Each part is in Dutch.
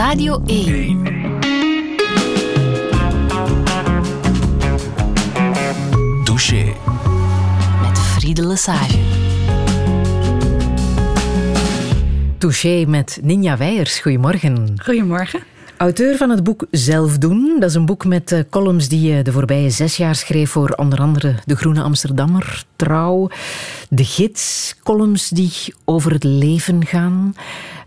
Radio 1. Douche. Met Friede Lesage. Touché met Ninja Weijers. Goedemorgen. Goedemorgen. Auteur van het boek Zelfdoen. Dat is een boek met uh, columns die je de voorbije zes jaar schreef voor onder andere De Groene Amsterdammer, Trouw, De Gids. Columns die over het leven gaan.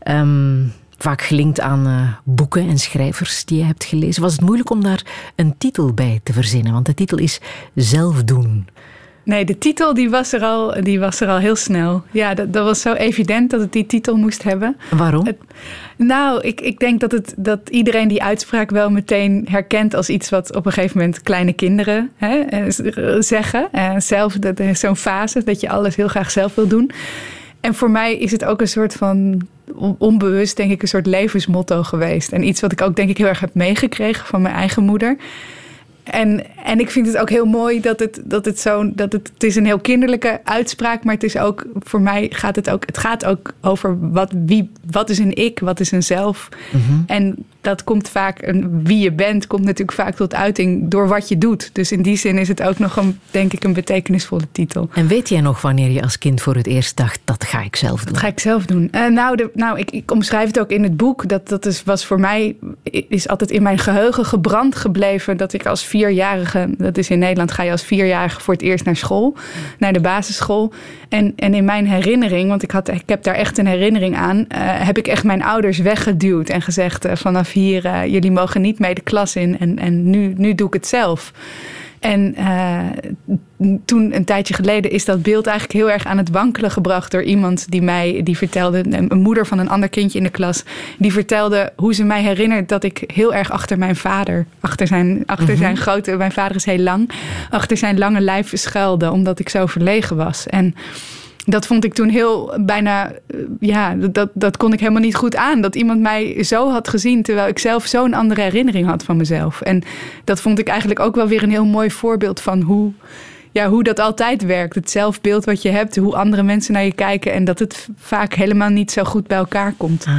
Um, vaak gelinkt aan uh, boeken en schrijvers die je hebt gelezen. Was het moeilijk om daar een titel bij te verzinnen? Want de titel is Zelfdoen. Nee, de titel die was, er al, die was er al heel snel. Ja, dat, dat was zo evident dat het die titel moest hebben. Waarom? Het, nou, ik, ik denk dat, het, dat iedereen die uitspraak wel meteen herkent als iets wat op een gegeven moment kleine kinderen hè, eh, zeggen. En zelf, dat is zo'n fase dat je alles heel graag zelf wil doen. En voor mij is het ook een soort van onbewust, denk ik, een soort levensmotto geweest. En iets wat ik ook, denk ik, heel erg heb meegekregen van mijn eigen moeder. En, en ik vind het ook heel mooi dat het, dat het zo. Dat het, het is een heel kinderlijke uitspraak, maar het is ook. Voor mij gaat het ook. Het gaat ook over wat, wie, wat is een ik, wat is een zelf. Mm En dat komt vaak, wie je bent, komt natuurlijk vaak tot uiting door wat je doet. Dus in die zin is het ook nog een, denk ik, een betekenisvolle titel. En weet jij nog wanneer je als kind voor het eerst dacht, dat ga ik zelf doen? Dat ga ik zelf doen. Uh, nou, de, nou ik, ik, omschrijf het ook in het boek. Dat, dat is, was voor mij, is altijd in mijn geheugen gebrand gebleven. Dat ik als vierjarige, dat is in Nederland, ga je als vierjarige voor het eerst naar school. Naar de basisschool. En, en in mijn herinnering, want ik, had, ik heb daar echt een herinnering aan. Uh, heb ik echt mijn ouders weggeduwd en gezegd uh, vanaf hier, uh, jullie mogen niet mee de klas in en, en nu, nu doe ik het zelf. En uh, toen, een tijdje geleden, is dat beeld eigenlijk heel erg aan het wankelen gebracht door iemand die mij, die vertelde, een moeder van een ander kindje in de klas, die vertelde hoe ze mij herinnert dat ik heel erg achter mijn vader, achter zijn, achter mm -hmm. zijn grote, mijn vader is heel lang, achter zijn lange lijf schuilde, omdat ik zo verlegen was. En dat vond ik toen heel bijna, ja, dat, dat kon ik helemaal niet goed aan. Dat iemand mij zo had gezien, terwijl ik zelf zo'n andere herinnering had van mezelf. En dat vond ik eigenlijk ook wel weer een heel mooi voorbeeld van hoe ja, hoe dat altijd werkt. Het zelfbeeld wat je hebt, hoe andere mensen naar je kijken en dat het vaak helemaal niet zo goed bij elkaar komt. Ah.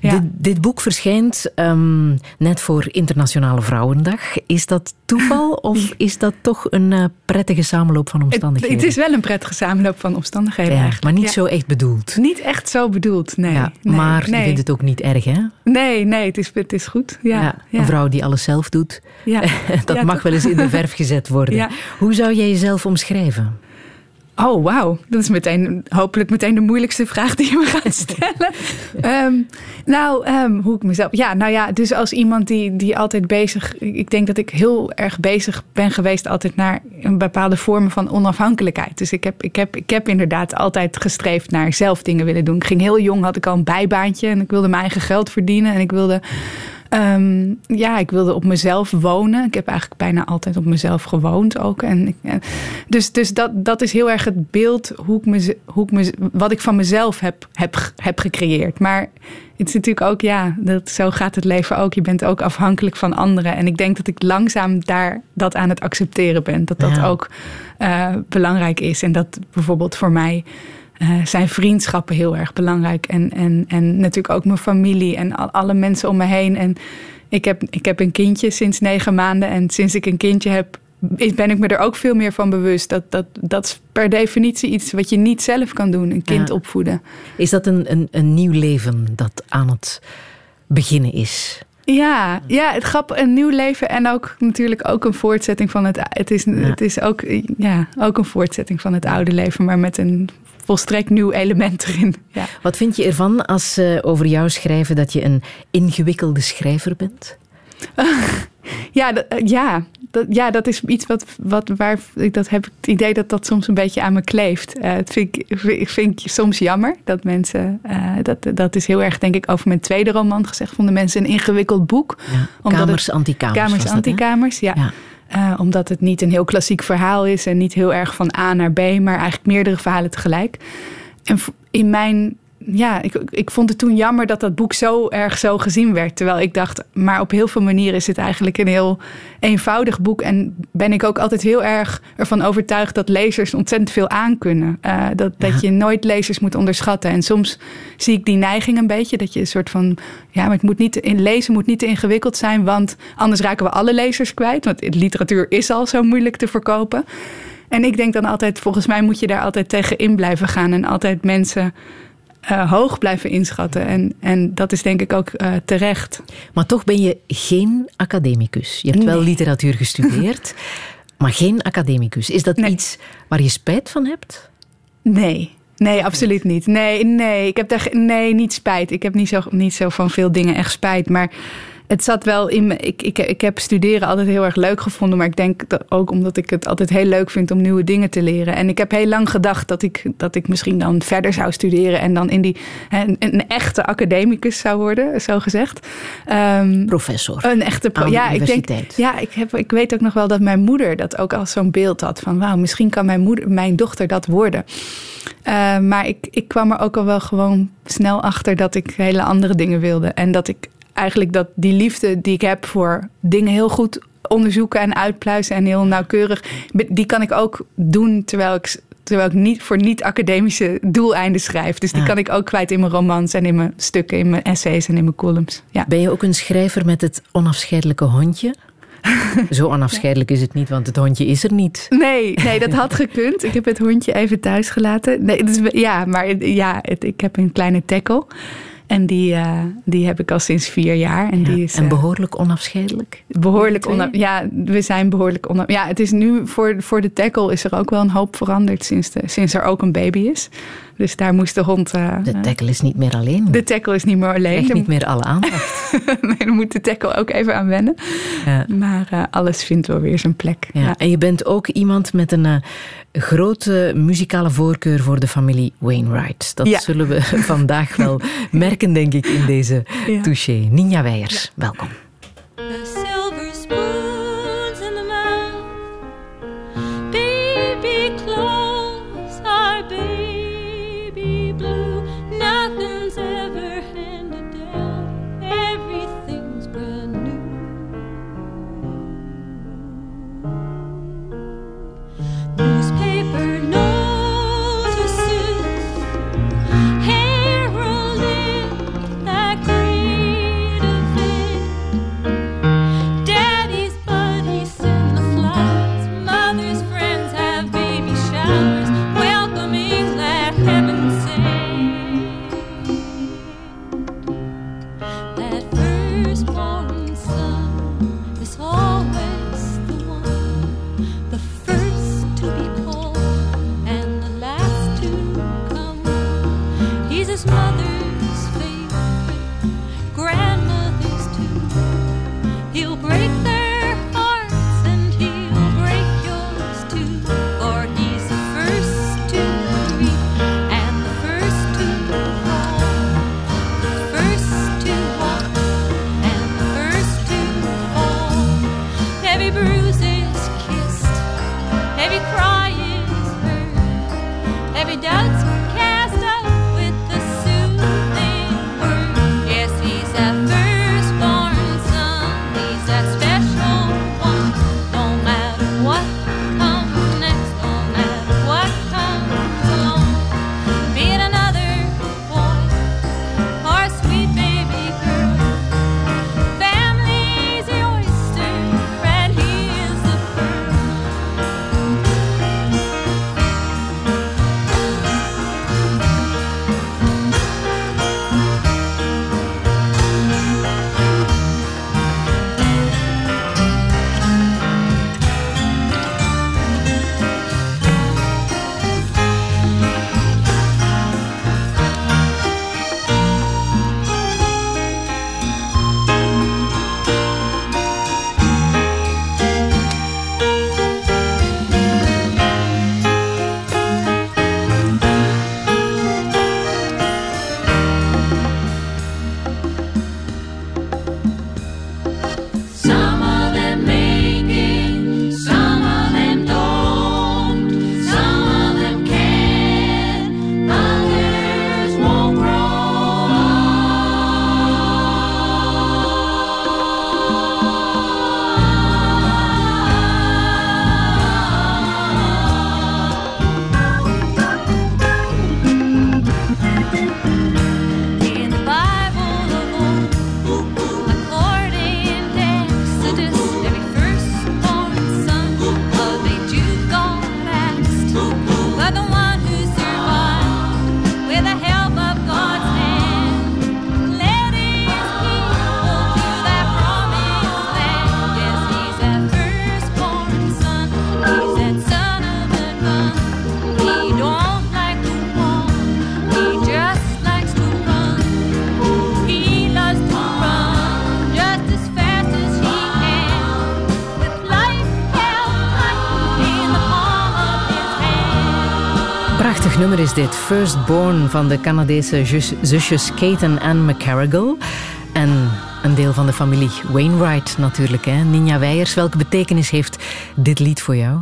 Ja. Dit, dit, boek verschijnt um, net voor Internationale Vrouwendag. Is dat toeval of is dat toch een uh, prettige samenloop van omstandigheden? Het, het, is wel een prettige samenloop van omstandigheden ja. Maar niet zo echt bedoeld. Niet echt zo bedoeld, nee. Ja, nee maar nee. je vindt het ook niet erg, hè? Nee, nee, het is, het is goed. Ja, Een vrouw die alles zelf doet, dat mag wel eens in de verf gezet worden. Hoe zou jij jezelf omschrijven? Oh, wauw. Dat is meteen, hopelijk meteen de moeilijkste vraag die je me gaat stellen. um, nou, um, hoe ik mezelf. Ja, nou ja, dus als iemand die, die altijd bezig. Ik denk dat ik heel erg bezig ben geweest, altijd naar een bepaalde vormen van onafhankelijkheid. Dus ik heb, ik heb, ik heb inderdaad altijd gestreefd naar zelf dingen willen doen. Ik ging heel jong, had ik al een bijbaantje en ik wilde mijn eigen geld verdienen. En ik wilde Um, ja, ik wilde op mezelf wonen. Ik heb eigenlijk bijna altijd op mezelf gewoond ook. En ik, dus dus dat, dat is heel erg het beeld hoe ik me, hoe ik me, wat ik van mezelf heb, heb, heb gecreëerd. Maar het is natuurlijk ook, ja, dat, zo gaat het leven ook. Je bent ook afhankelijk van anderen. En ik denk dat ik langzaam daar dat aan het accepteren ben. Dat dat ja. ook uh, belangrijk is. En dat bijvoorbeeld voor mij uh, zijn vriendschappen heel erg belangrijk. En, en, en natuurlijk ook mijn familie en al, alle mensen om me heen. En ik heb, ik heb een kindje sinds negen maanden. En sinds ik een kindje heb, ben ik me er ook veel meer van bewust. Dat, dat, dat is per definitie iets wat je niet zelf kan doen, een kind ja. opvoeden. Is dat een, een, een nieuw leven dat aan het beginnen is? Ja, ja, het grap, een nieuw leven en ook natuurlijk ook een voortzetting van het. Het is, ja. het is ook, ja, ook een voortzetting van het oude leven, maar met een volstrekt nieuw element erin. Ja. Wat vind je ervan als ze over jou schrijven dat je een ingewikkelde schrijver bent? ja, dat, ja, dat, ja, dat is iets wat, wat waar ik dat heb het idee dat dat soms een beetje aan me kleeft. Uh, dat vind ik, vind ik soms jammer dat mensen. Uh, dat, dat is heel erg, denk ik, over mijn tweede roman gezegd. Vonden mensen een ingewikkeld boek. Ja, kamers, antikamers. Kamers, antikamers, ja. ja. Uh, omdat het niet een heel klassiek verhaal is en niet heel erg van A naar B, maar eigenlijk meerdere verhalen tegelijk. En in mijn ja, ik, ik vond het toen jammer dat dat boek zo erg zo gezien werd. Terwijl ik dacht, maar op heel veel manieren is het eigenlijk een heel eenvoudig boek. En ben ik ook altijd heel erg ervan overtuigd dat lezers ontzettend veel aankunnen. Uh, dat, dat je nooit lezers moet onderschatten. En soms zie ik die neiging een beetje. Dat je een soort van, ja, maar het moet niet, in lezen moet niet te ingewikkeld zijn. Want anders raken we alle lezers kwijt. Want literatuur is al zo moeilijk te verkopen. En ik denk dan altijd, volgens mij moet je daar altijd tegen in blijven gaan. En altijd mensen uh, hoog blijven inschatten. En, en dat is denk ik ook uh, terecht. Maar toch ben je geen academicus. Je hebt wel literatuur gestudeerd, maar geen academicus. Is dat iets waar je spijt van hebt? Nee. Nee, absoluut niet. Nee, nee, ik heb daar nee, niet spijt. Ik heb niet zo, niet zo van veel dingen echt spijt. Maar het zat wel in me. Ik, ik, ik heb studeren altijd heel erg leuk gevonden. Maar ik denk dat ook omdat ik het altijd heel leuk vind om nieuwe dingen te leren. En ik heb heel lang gedacht dat ik, dat ik misschien dan verder zou studeren. En dan in die, een, een echte academicus zou worden, zo gezegd. Um, Professor. Een echte pro ja, ik denk, ja, ik, heb, ik weet ook nog wel dat mijn moeder dat ook als zo'n beeld had. Van wauw, misschien kan mijn, moeder, mijn dochter dat worden. Uh, maar ik, ik kwam er ook al wel gewoon snel achter dat ik hele andere dingen wilde. En dat ik eigenlijk dat die liefde die ik heb voor dingen heel goed onderzoeken en uitpluizen en heel nauwkeurig, die kan ik ook doen terwijl ik, terwijl ik niet voor niet-academische doeleinden schrijf. Dus die kan ik ook kwijt in mijn romans en in mijn stukken, in mijn essays en in mijn columns. Ja. Ben je ook een schrijver met het onafscheidelijke hondje? Zo onafscheidelijk is het niet, want het hondje is er niet. Nee, nee dat had gekund. Ik heb het hondje even thuis gelaten. Nee, dus, ja, maar ja, het, ik heb een kleine tackle. En die, uh, die heb ik al sinds vier jaar. En, die is, en behoorlijk onafscheidelijk? Behoorlijk onafscheidelijk. Ja, we zijn behoorlijk onafscheidelijk. Ja, het is nu voor, voor de tackle is er ook wel een hoop veranderd sinds, de, sinds er ook een baby is. Dus daar moest de hond... Uh, de tackle is niet meer alleen. De tackle is niet meer alleen. Echt niet meer alle aandacht. nee, dan moet de tackle ook even aan wennen. Ja. Maar uh, alles vindt wel weer zijn plek. Ja. ja. En je bent ook iemand met een uh, grote muzikale voorkeur voor de familie Wainwright. Dat zullen we vandaag wel merken, denk ik, in deze touché. Ninja Weijers, welkom. Nummer is dit. Firstborn van de Canadese zusjes Kate en Anne McCarrigal. En een deel van de familie Wainwright natuurlijk. Hè? Ninja Weijers, welke betekenis heeft dit lied voor jou?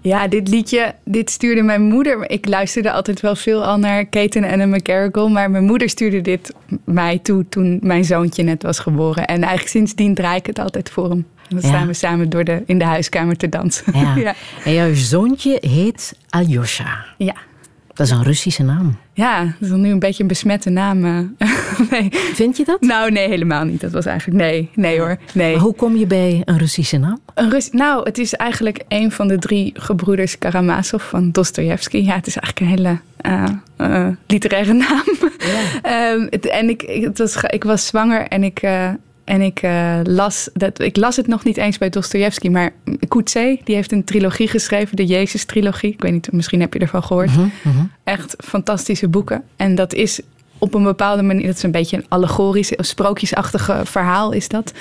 Ja, dit liedje, dit stuurde mijn moeder. Ik luisterde altijd wel veel al naar Kate en McCarrigal. Maar mijn moeder stuurde dit mij toe toen mijn zoontje net was geboren. En eigenlijk sindsdien draai ik het altijd voor hem. Dan staan we samen door de, in de huiskamer te dansen. Ja. ja. En jouw zoontje heet Aljosha. Ja. Dat is een Russische naam. Ja, dat is nu een beetje een besmette naam. Eh. nee. Vind je dat? Nou, nee, helemaal niet. Dat was eigenlijk nee, nee hoor. Nee. Maar hoe kom je bij een Russische naam? Een Rus nou, het is eigenlijk een van de drie gebroeders Karamazov van Dostoevsky. Ja, het is eigenlijk een hele uh, uh, literaire naam. Ja. um, en ik, ik, het was, ik was zwanger en ik, uh, en ik, uh, las, dat, ik las het nog niet eens bij Dostoevsky, maar Coetzee, die heeft een trilogie geschreven, de Jezus-trilogie. Ik weet niet, misschien heb je ervan gehoord. Mm -hmm. Echt fantastische boeken. En dat is op een bepaalde manier, dat is een beetje een allegorisch, sprookjesachtige verhaal is dat.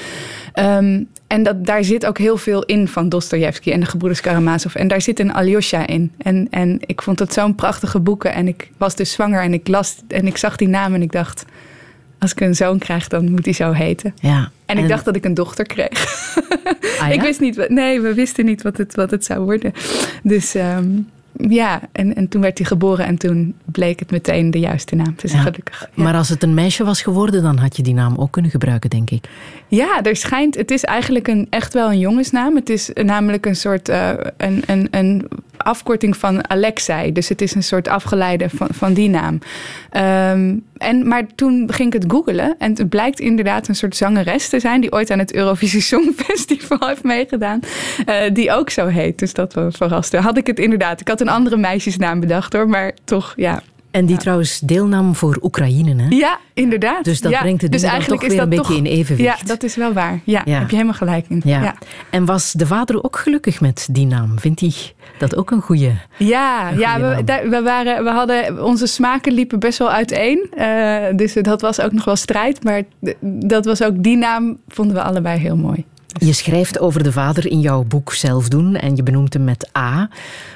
Um, en dat, daar zit ook heel veel in van Dostoevsky en de gebroeders Karamazov. En daar zit een Alyosha in. En, en ik vond het zo'n prachtige boeken. En ik was dus zwanger en ik las en ik zag die naam en ik dacht als ik een zoon krijg, dan moet hij zo heten. Ja. En, ik dacht dat ik een dochter kreeg. Ah, ja? ik wist niet, nee, we wisten niet wat het, wat het zou worden. Dus um, ja, en, en toen werd hij geboren en toen bleek het meteen de juiste naam. Dus ja. gelukkig. Ja. Maar als het een meisje was geworden, dan had je die naam ook kunnen gebruiken, denk ik. Ja, er schijnt, het is eigenlijk een, echt wel een jongensnaam. Het is namelijk een soort, uh, een, een, een afkorting van Alexei. Dus het is een soort afgeleide van, van die naam. Um, en, maar toen ging ik het googelen en het blijkt inderdaad een soort zangeres te zijn... die ooit aan het Eurovisie Songfestival heeft meegedaan, uh, die ook zo heet. Dus dat was verraste. Had ik het inderdaad. Ik had een andere meisjesnaam bedacht hoor, maar toch, ja... En die ja. trouwens deelnam voor Oekraïne, hè? Ja, inderdaad. Dus dat ja. brengt het dus eigenlijk toch weer een beetje toch, in evenwicht. Ja, dat is wel waar. Ja, ja, heb je helemaal gelijk in. Ja. En was de vader ook gelukkig met die naam? Vindt hij dat ook een goede Ja, een ja we, daar, we, waren, we hadden, onze smaken liepen best wel uiteen. Uh, dus dat was ook nog wel strijd. Maar dat was ook, die naam vonden we allebei heel mooi. Je schrijft over de vader in jouw boek Zelf doen en je benoemt hem met A.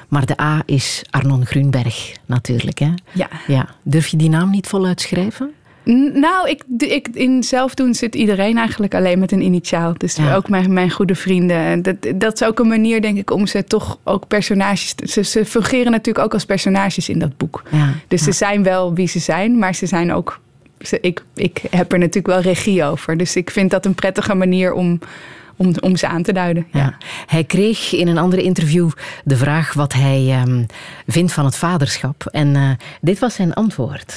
Maar de A is Arnon Grunberg natuurlijk. Hè? Ja. ja. Durf je die naam niet voluit schrijven? Nou, ik, ik, in zelfdoen zit iedereen eigenlijk alleen met een initiaal. Dus ja. ook mijn, mijn goede vrienden. Dat, dat is ook een manier, denk ik, om ze toch ook personages... Ze, ze fungeren natuurlijk ook als personages in dat boek. Ja. Dus ja. ze zijn wel wie ze zijn, maar ze zijn ook... Ze, ik, ik heb er natuurlijk wel regie over. Dus ik vind dat een prettige manier om... Om, om, ze aan te duiden. Ja. Ja. Hij kreeg in een ander interview de vraag wat hij um, vindt van het vaderschap. En uh, dit was zijn antwoord.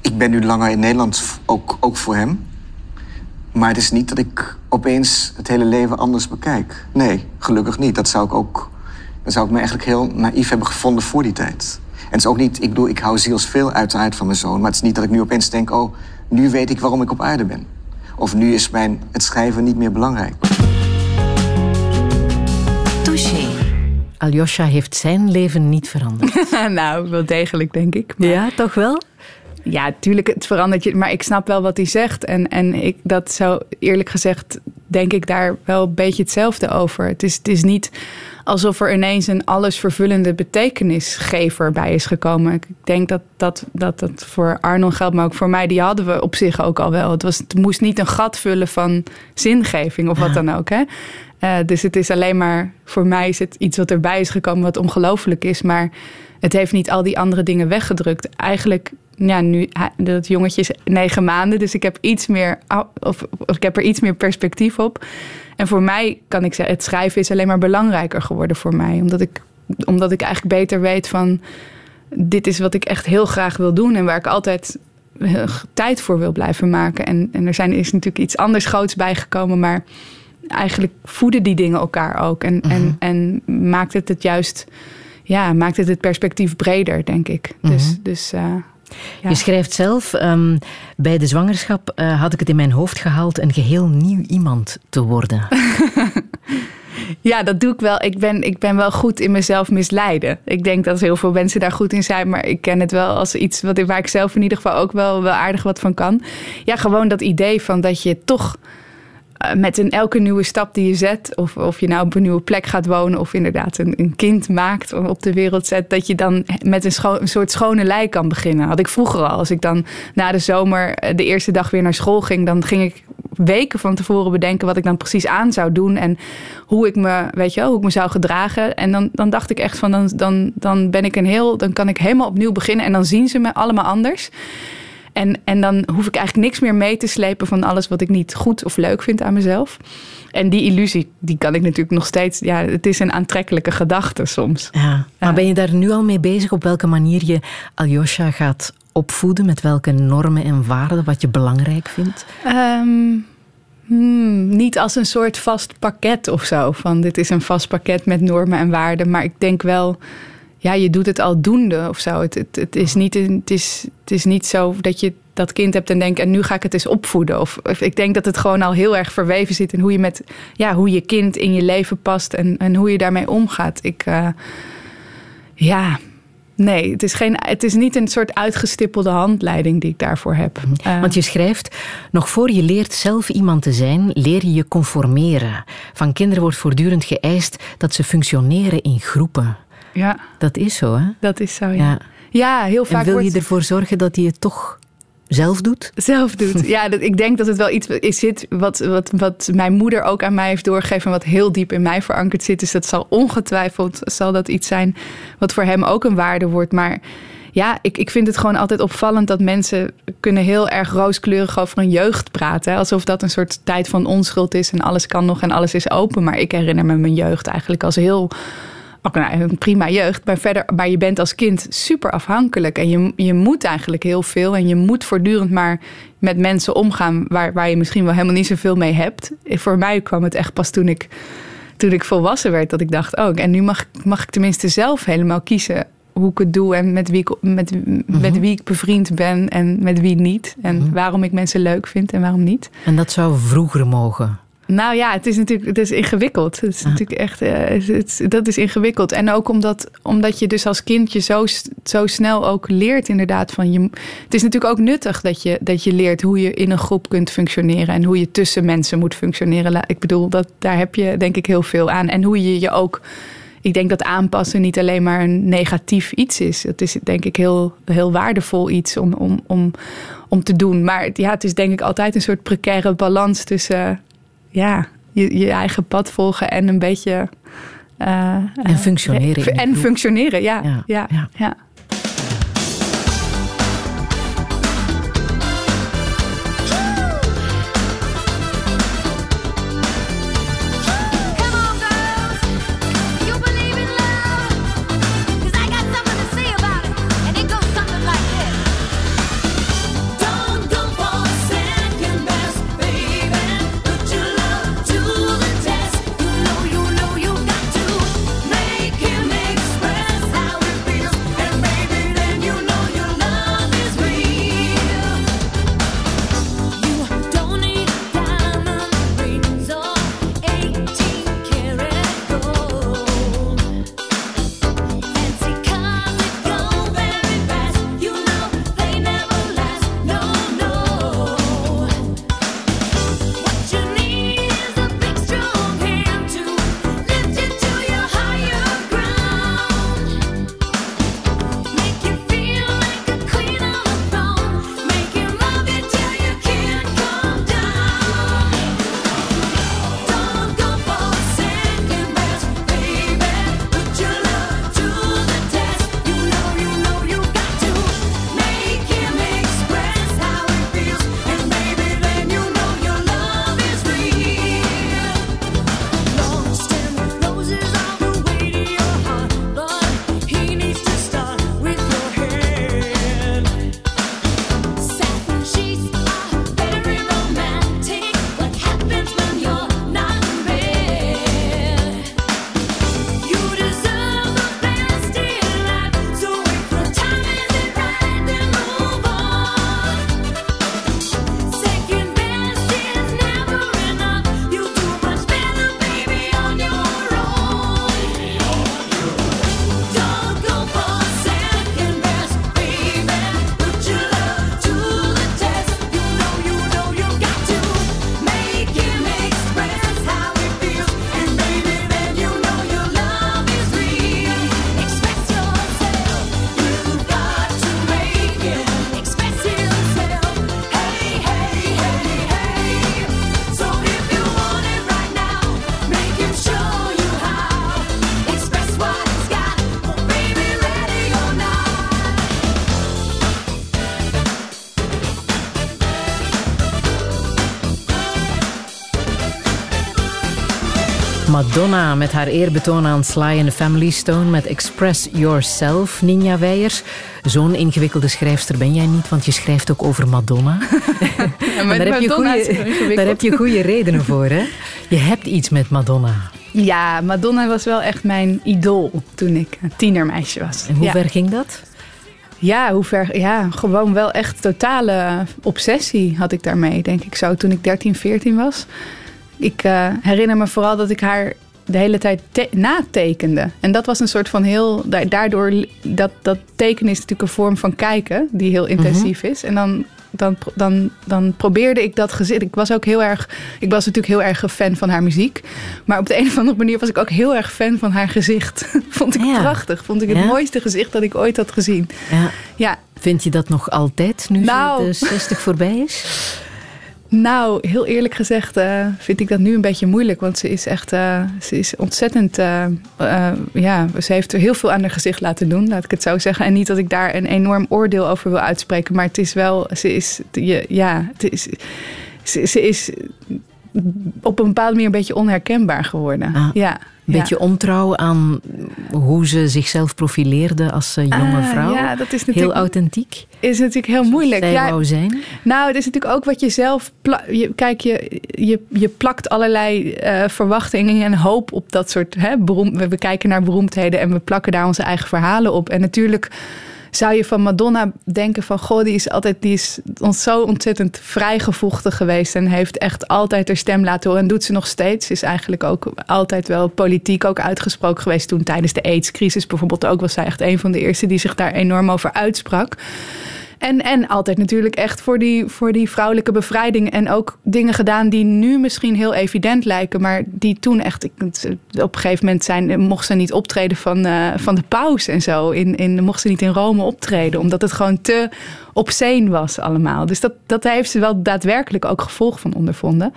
Ik ben nu langer in Nederland, ook, ook voor hem. Maar het is niet dat ik opeens het hele leven anders bekijk. Nee, gelukkig niet. Dat zou ik ook. Dat zou ik me eigenlijk heel naïef hebben gevonden voor die tijd. En het is ook niet, ik bedoel, ik hou zielsveel uiteraard van mijn zoon. Maar het is niet dat ik nu opeens denk, oh, nu weet ik waarom ik op aarde ben. Of nu is mijn, het schrijven niet meer belangrijk. Touché. Aljosha heeft zijn leven niet veranderd. nou, wel degelijk, denk ik. Maar... Ja, toch wel? Ja, tuurlijk, het verandert je. Maar ik snap wel wat hij zegt. En, en ik, dat zou eerlijk gezegd, denk ik daar wel een beetje hetzelfde over. Het is, het is niet alsof er ineens een allesvervullende betekenisgever bij is gekomen. Ik denk dat dat, dat dat voor Arnold geldt, maar ook voor mij, die hadden we op zich ook al wel. Het, was, het moest niet een gat vullen van zingeving of wat dan ook. Hè? Uh, dus het is alleen maar, voor mij is het iets wat erbij is gekomen wat ongelooflijk is. Maar het heeft niet al die andere dingen weggedrukt. Eigenlijk, ja, nu, dat jongetje is negen maanden, dus ik heb iets meer, of, of ik heb er iets meer perspectief op. En voor mij kan ik zeggen, het schrijven is alleen maar belangrijker geworden voor mij. Omdat ik, omdat ik eigenlijk beter weet van, dit is wat ik echt heel graag wil doen en waar ik altijd tijd voor wil blijven maken. En, en er zijn, is natuurlijk iets anders groots bijgekomen, maar eigenlijk voeden die dingen elkaar ook. En, en, en maakt het het juist, ja, maakt het het perspectief breder, denk ik. Dus, dus uh, ja. Je schrijft zelf, um, bij de zwangerschap uh, had ik het in mijn hoofd gehaald een geheel nieuw iemand te worden. Ja, dat doe ik wel. Ik ben, ik ben wel goed in mezelf misleiden. Ik denk dat heel veel mensen daar goed in zijn, maar ik ken het wel als iets wat, waar ik zelf in ieder geval ook wel, wel aardig wat van kan. Ja, gewoon dat idee van dat je toch eh, met in elke nieuwe stap die je zet, of, of je nou op een nieuwe plek gaat wonen, of inderdaad een, een kind maakt of op de wereld zet, dat je dan met een, een soort schone lei kan beginnen. Had ik vroeger al. Als ik dan na de zomer eh, de eerste dag weer naar school ging, dan ging ik weken van tevoren bedenken wat ik dan precies aan zou doen en hoe ik me, weet je wel, hoe ik me zou gedragen. En dan, dan dacht ik echt van, dan, dan, dan ben ik een heel, dan kan ik helemaal opnieuw beginnen en dan zien ze me allemaal anders. En, en dan hoef ik eigenlijk niks meer mee te slepen van alles wat ik niet goed of leuk vind aan mezelf. En die illusie, die kan ik natuurlijk nog steeds. Ja, het is een aantrekkelijke gedachte soms. Ja. Maar ben je daar nu al mee bezig op welke manier je Aljosha gaat opvoeden? Met welke normen en waarden, wat je belangrijk vindt? Ehm, hmm, niet als een soort vast pakket of zo. Van dit is een vast pakket met normen en waarden. Maar ik denk wel, ja, je doet het al doende of zo. Het, het, het, is, niet, het, is, het is niet zo dat je dat kind hebt en denkt... en nu ga ik het eens opvoeden. Of, of ik denk dat het gewoon al heel erg verweven zit... in hoe je, met, ja, hoe je kind in je leven past en, en hoe je daarmee omgaat. Ik, eh, ja, nee, het is, geen, het is niet een soort uitgestippelde handleiding die ik daarvoor heb. Eh, Want je schrijft, nog voor je leert zelf iemand te zijn, leer je je conformeren. Van kinderen wordt voortdurend geëist dat ze functioneren in groepen. Ja, Dat is zo, hè? dat is zo, ja. Ja. Ja, heel vaak En wil wordt je ervoor zorgen dat hij het toch zelf doet? zelf doet. Ja, dat, ik denk dat het wel iets is zit wat, wat, wat mijn moeder ook aan mij heeft doorgegeven... en wat heel diep in mij verankerd zit. Dus dat zal ongetwijfeld zal dat iets zijn wat voor hem ook een waarde wordt. Maar ja, ik, ik vind het gewoon altijd opvallend dat mensen kunnen heel erg rooskleurig over een jeugd praten. hè. Alsof dat een soort tijd van onschuld is en alles kan nog en alles is open. Maar ik herinner me mijn jeugd eigenlijk als heel ook nou, een prima jeugd, maar verder, maar je bent als kind super afhankelijk en je, je moet eigenlijk heel veel en je moet voortdurend maar met mensen omgaan waar, waar je misschien wel helemaal niet zoveel mee hebt. Voor mij kwam het echt pas toen ik, toen ik volwassen werd dat ik dacht, oh, en nu mag, ik- mag ik tenminste zelf helemaal kiezen hoe ik het doe en met wie ik, met, met wie ik bevriend ben en met wie niet. En waarom ik mensen leuk vind en waarom niet. En dat zou vroeger mogen. Nou ja, het is natuurlijk het is ingewikkeld. Het is natuurlijk echt, eh, het, het- dat is ingewikkeld. En ook omdat, omdat je dus als kindje zo, zo snel ook leert inderdaad van je. Het is natuurlijk ook nuttig dat je, dat je leert hoe je in een groep kunt functioneren en hoe je tussen mensen moet functioneren. Ik bedoel, dat, daar heb je denk ik heel veel aan. En hoe je je ook. Ik denk dat aanpassen niet alleen maar een negatief iets is. Het is denk ik heel, heel waardevol iets om, om, om, om te doen. Maar ja, het is denk ik altijd een soort precaire balans tussen ja, je, je eigen pad volgen en een beetje. eh, En functioneren de En functioneren, ja. Ja, ja, ja. Madonna met haar eerbetoon aan Sly and the Family Stone met Express Yourself, Ninja Weijers. Zo'n ingewikkelde schrijfster ben jij niet, want je schrijft ook over Madonna. Ja, met daar, heb je Madonna goeie- daar heb je goede redenen voor, hè? Je hebt iets met Madonna. Ja, Madonna was wel echt mijn idool toen ik een tienermeisje was. En hoe ja. ver ging dat? Ja, hoe ver? Ja, gewoon wel echt totale obsessie had ik daarmee, denk ik zo, toen ik 13, 14 was. Ik eh, herinner me vooral dat ik haar de hele tijd te- natekende. En dat was een soort van heel... da- Daardoor, dat, dat tekenen is natuurlijk een vorm van kijken... die heel intensief is. En dan, dan, dan, dan probeerde ik dat gezicht... Ik was ook heel erg... Ik was natuurlijk heel erg een fan van haar muziek. Maar op de een of andere manier was ik ook heel erg fan van haar gezicht. Vond ik Ja. prachtig. Vond ik het Ja. mooiste gezicht dat ik ooit had gezien. Ja. Ja, Vind je dat nog altijd, nu Nou. de 60 voorbij is? Nou, heel eerlijk gezegd eh, vind ik dat nu een beetje moeilijk. Want ze is echt, eh, ze is ontzettend, eh, ja, ze heeft er heel veel aan haar gezicht laten doen, laat ik het zo zeggen. En niet dat ik daar een enorm oordeel over wil uitspreken, maar het is wel, ze is, je, ja, het is, ze, ze is op een bepaalde manier een beetje onherkenbaar geworden. Ah. ja. Een beetje ontrouw aan hoe ze zichzelf profileerde als eh, jonge Ah, vrouw. ja, dat is Heel natuurlijk, authentiek. is natuurlijk heel moeilijk. Zij Ja, wou zijn. Nou, het is natuurlijk ook wat je zelf. Je, kijk, je, je, je plakt allerlei eh, verwachtingen en hoop op dat soort. Hè, we kijken naar beroemdheden en we plakken daar onze eigen verhalen op. En natuurlijk zou je van Madonna denken: van goh, die is altijd die is ons zo ontzettend vrijgevochten geweest. En heeft echt altijd haar stem laten horen. En doet ze nog steeds. Is eigenlijk ook altijd wel politiek ook uitgesproken geweest. Toen tijdens de AIDS-crisis bijvoorbeeld ook was zij echt een van de eerste die zich daar enorm over uitsprak. En, en altijd natuurlijk echt voor die, voor die vrouwelijke bevrijding. En ook dingen gedaan die nu misschien heel evident lijken. Maar die toen echt. Ik, op een gegeven moment zijn, mocht ze niet optreden van, eh, van de paus en zo. In, in, mocht ze niet in Rome optreden. Omdat het gewoon te obscene was allemaal. Dus dat, dat heeft ze wel daadwerkelijk ook gevolg van ondervonden.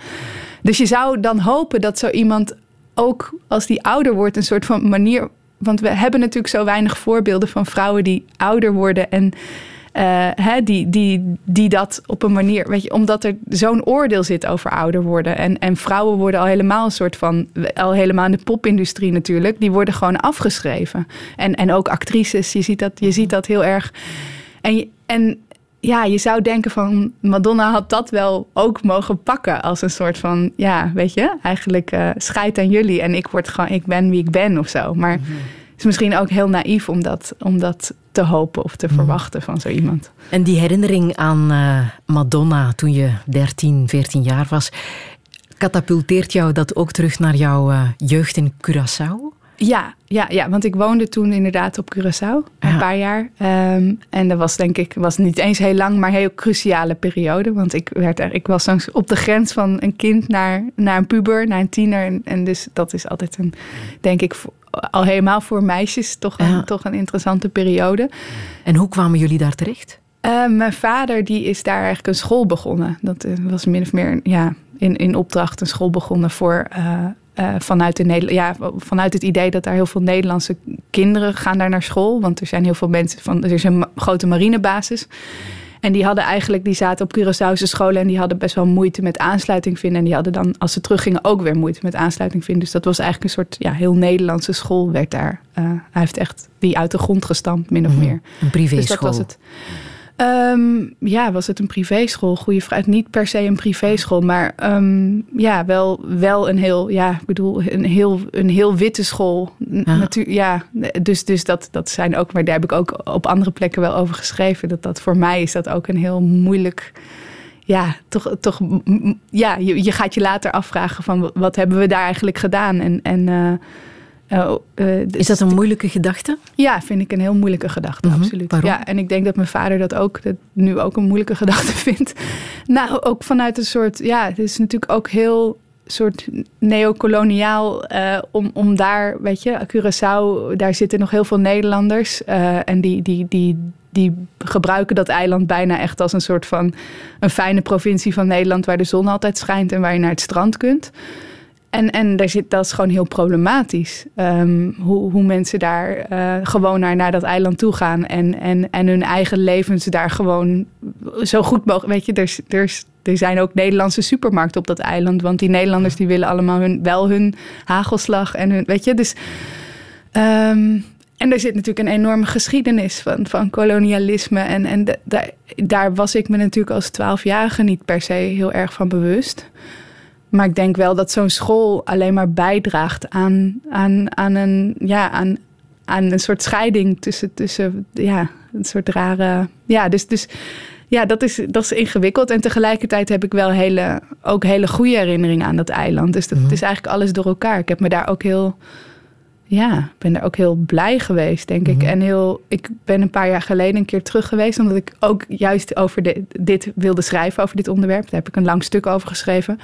Dus je zou dan hopen dat zo iemand ook als die ouder wordt. een soort van manier. Want we hebben natuurlijk zo weinig voorbeelden van vrouwen die ouder worden. En hè, die, die, die dat op een manier, weet je, omdat er zo'n oordeel zit over ouder worden. En, en vrouwen worden al helemaal een soort van, al helemaal in de popindustrie natuurlijk, die worden gewoon afgeschreven. En, en ook actrices, je ziet dat, je ziet dat heel erg. En, en ja, je zou denken van Madonna had dat wel ook mogen pakken als een soort van, ja, weet je, eigenlijk eh scheid aan jullie en ik word gewoon, ik ben wie ik ben of zo. Maar het is misschien ook heel naïef om dat, om dat te hopen of te verwachten van zo iemand. En die herinnering aan eh, Madonna toen je 13, 14 jaar was, katapulteert jou dat ook terug naar jouw eh, jeugd in Curaçao? Ja, ja, ja, want ik woonde toen inderdaad op Curaçao, een Ja. paar jaar. Ehm, en dat was denk ik, was niet eens heel lang, maar een heel cruciale periode. Want ik, werd er, ik was soms op de grens van een kind naar, naar een puber, naar een tiener. En, en dus dat is altijd een, denk ik, al helemaal voor meisjes toch een, Ja. toch een interessante periode. En hoe kwamen jullie daar terecht? Eh, mijn vader die is daar eigenlijk een school begonnen. Dat eh, was min of meer ja, in, in opdracht een school begonnen voor... eh, vanuit, de ja, vanuit het idee dat daar heel veel Nederlandse kinderen gaan daar naar school. Want er zijn heel veel mensen van. Er is een grote marinebasis. En die hadden eigenlijk, die zaten op Curaçaose scholen en die hadden best wel moeite met aansluiting vinden. En die hadden dan, als ze teruggingen, ook weer moeite met aansluiting vinden. Dus dat was eigenlijk een soort ja, heel Nederlandse school werd daar. eh, hij heeft echt die uit de grond gestampt, min of meer. Een Dus privéschool. dat was het. Ehm, ja, was het een privéschool? Goeie vraag. Niet per se een privéschool, maar ehm, ja, wel, wel een heel, ja, ik bedoel, een heel, een heel witte school. Ja. Natuur, ja, dus, dus dat, dat zijn ook, maar daar heb ik ook op andere plekken wel over geschreven. Dat dat voor mij is dat ook een heel moeilijk. Ja, toch, toch ja, je, je gaat je later afvragen van wat hebben we daar eigenlijk gedaan? En, en eh, eh, eh, Is dat een moeilijke gedachte? ja, vind ik een heel moeilijke gedachte, Mhm, absoluut. waarom? Ja, en ik denk dat mijn vader dat ook dat nu ook een moeilijke gedachte vindt. Nou, ook vanuit een soort, ja, het is natuurlijk ook heel soort neocoloniaal eh, om, om daar, weet je, Curaçao, daar zitten nog heel veel Nederlanders en die, die, die, die gebruiken dat eiland bijna echt als een soort van een fijne provincie van Nederland waar de zon altijd schijnt en waar je naar het strand kunt. En, en daar zit, dat is gewoon heel problematisch. Ehm, hoe, hoe mensen daar eh, gewoon naar, naar dat eiland toe gaan. En, en, en hun eigen levens daar gewoon zo goed mogelijk. Weet je, er, er, er zijn ook Nederlandse supermarkten op dat eiland. Want die Nederlanders die willen allemaal hun, wel hun hagelslag. En hun, weet je, dus. ehm, en er zit natuurlijk een enorme geschiedenis van, van kolonialisme. En, en daar- daar was ik me natuurlijk als twaalfjarige niet per se heel erg van bewust. Maar ik denk wel dat zo'n school alleen maar bijdraagt aan, aan, aan, een, ja, aan, aan een soort scheiding tussen, tussen ja, een soort rare. Ja, dus, dus ja, dat is, dat is ingewikkeld. En tegelijkertijd heb ik wel hele, ook hele goede herinneringen aan dat eiland. Dus dat is eigenlijk alles door elkaar. Ik heb me daar ook heel. Ja, ik ben daar ook heel blij geweest, denk ik. En heel, ik ben een paar jaar geleden een keer terug geweest, omdat ik ook juist over de, dit wilde schrijven, over dit onderwerp. Daar heb ik een lang stuk over geschreven.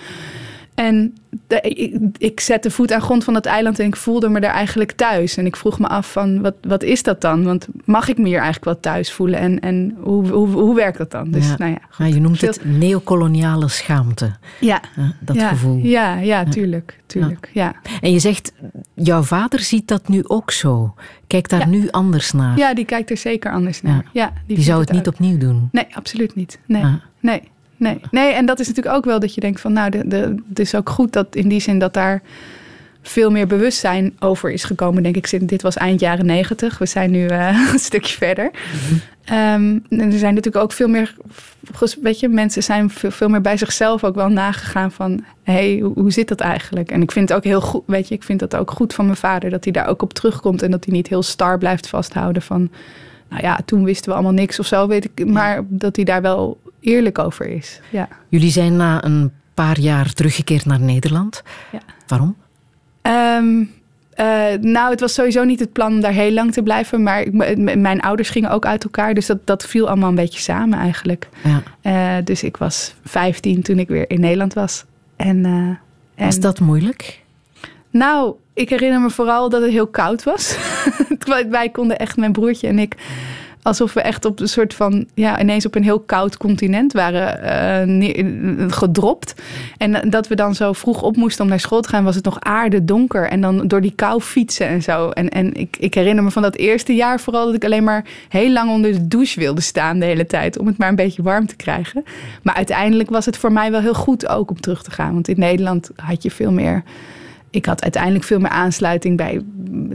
En de- ik, ik zette voet aan grond van dat eiland en ik voelde me daar eigenlijk thuis. En ik vroeg me af van, wat, wat is dat dan? Want mag ik me hier eigenlijk wel thuis voelen? En, en hoe, hoe, hoe werkt dat dan? Dus Ja. nou ja, je noemt Veel- het neocoloniale schaamte. ja, dat gevoel. Ja, ja, tuurlijk, tuurlijk, ja. En je zegt, jouw vader ziet dat nu ook zo. Kijkt daar nu anders naar. Ja, die kijkt er zeker anders naar. Ja. Die zou het niet ook. opnieuw doen. Nee, absoluut niet. Nee, Ah. nee, nee, nee. En dat is natuurlijk ook wel dat je denkt van, nou, de, de, het is ook goed dat in die zin dat daar veel meer bewustzijn over is gekomen, denk ik. Dit was eind jaren negentig. We zijn nu eh, een stukje verder. Ehm, en er zijn natuurlijk ook veel meer, weet je, mensen zijn veel, veel meer bij zichzelf ook wel nagegaan van, hé, hey, hoe, hoe zit dat eigenlijk? En ik vind het ook heel goed, weet je, ik vind dat ook goed van mijn vader, dat hij daar ook op terugkomt en dat hij niet heel star blijft vasthouden van, nou ja, toen wisten we allemaal niks of zo, weet ik, maar dat hij daar wel eerlijk over is. Ja. Jullie zijn na een paar jaar teruggekeerd naar Nederland. Ja. Waarom? Ehm, eh, nou, het was sowieso niet het plan om daar heel lang te blijven. Maar ik- mijn ouders gingen ook uit elkaar. Dus dat, dat viel allemaal een beetje samen eigenlijk. Ja. Eh, dus ik was 15 toen ik weer in Nederland was. En, eh, en Was dat moeilijk? nou, ik herinner me vooral dat het heel koud was. Wij konden echt, mijn broertje en ik, alsof we echt op een soort van, ja, ineens op een heel koud continent waren eh, gedropt. En dat we dan zo vroeg op moesten om naar school te gaan, was het nog aardedonker. En dan door die kou fietsen en zo. En, en ik, ik herinner me van dat eerste jaar vooral dat ik alleen maar heel lang onder de douche wilde staan de hele tijd. Om het maar een beetje warm te krijgen. Maar uiteindelijk was het voor mij wel heel goed ook om terug te gaan. Want in Nederland had je veel meer ik had uiteindelijk veel meer aansluiting bij.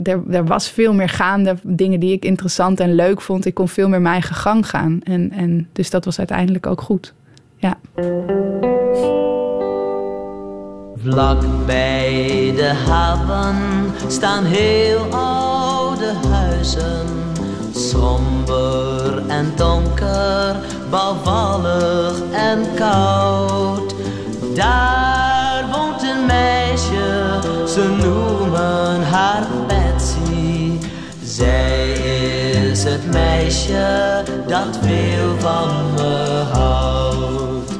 Er, er was veel meer gaande, dingen die ik interessant en leuk vond. Ik kon veel meer mijn eigen gang gaan. En, en dus dat was uiteindelijk ook goed. Ja. Vlak bij de haven staan heel oude huizen. Somber en donker, bouwvallig en koud. Daar Zij is het meisje dat veel van me houdt.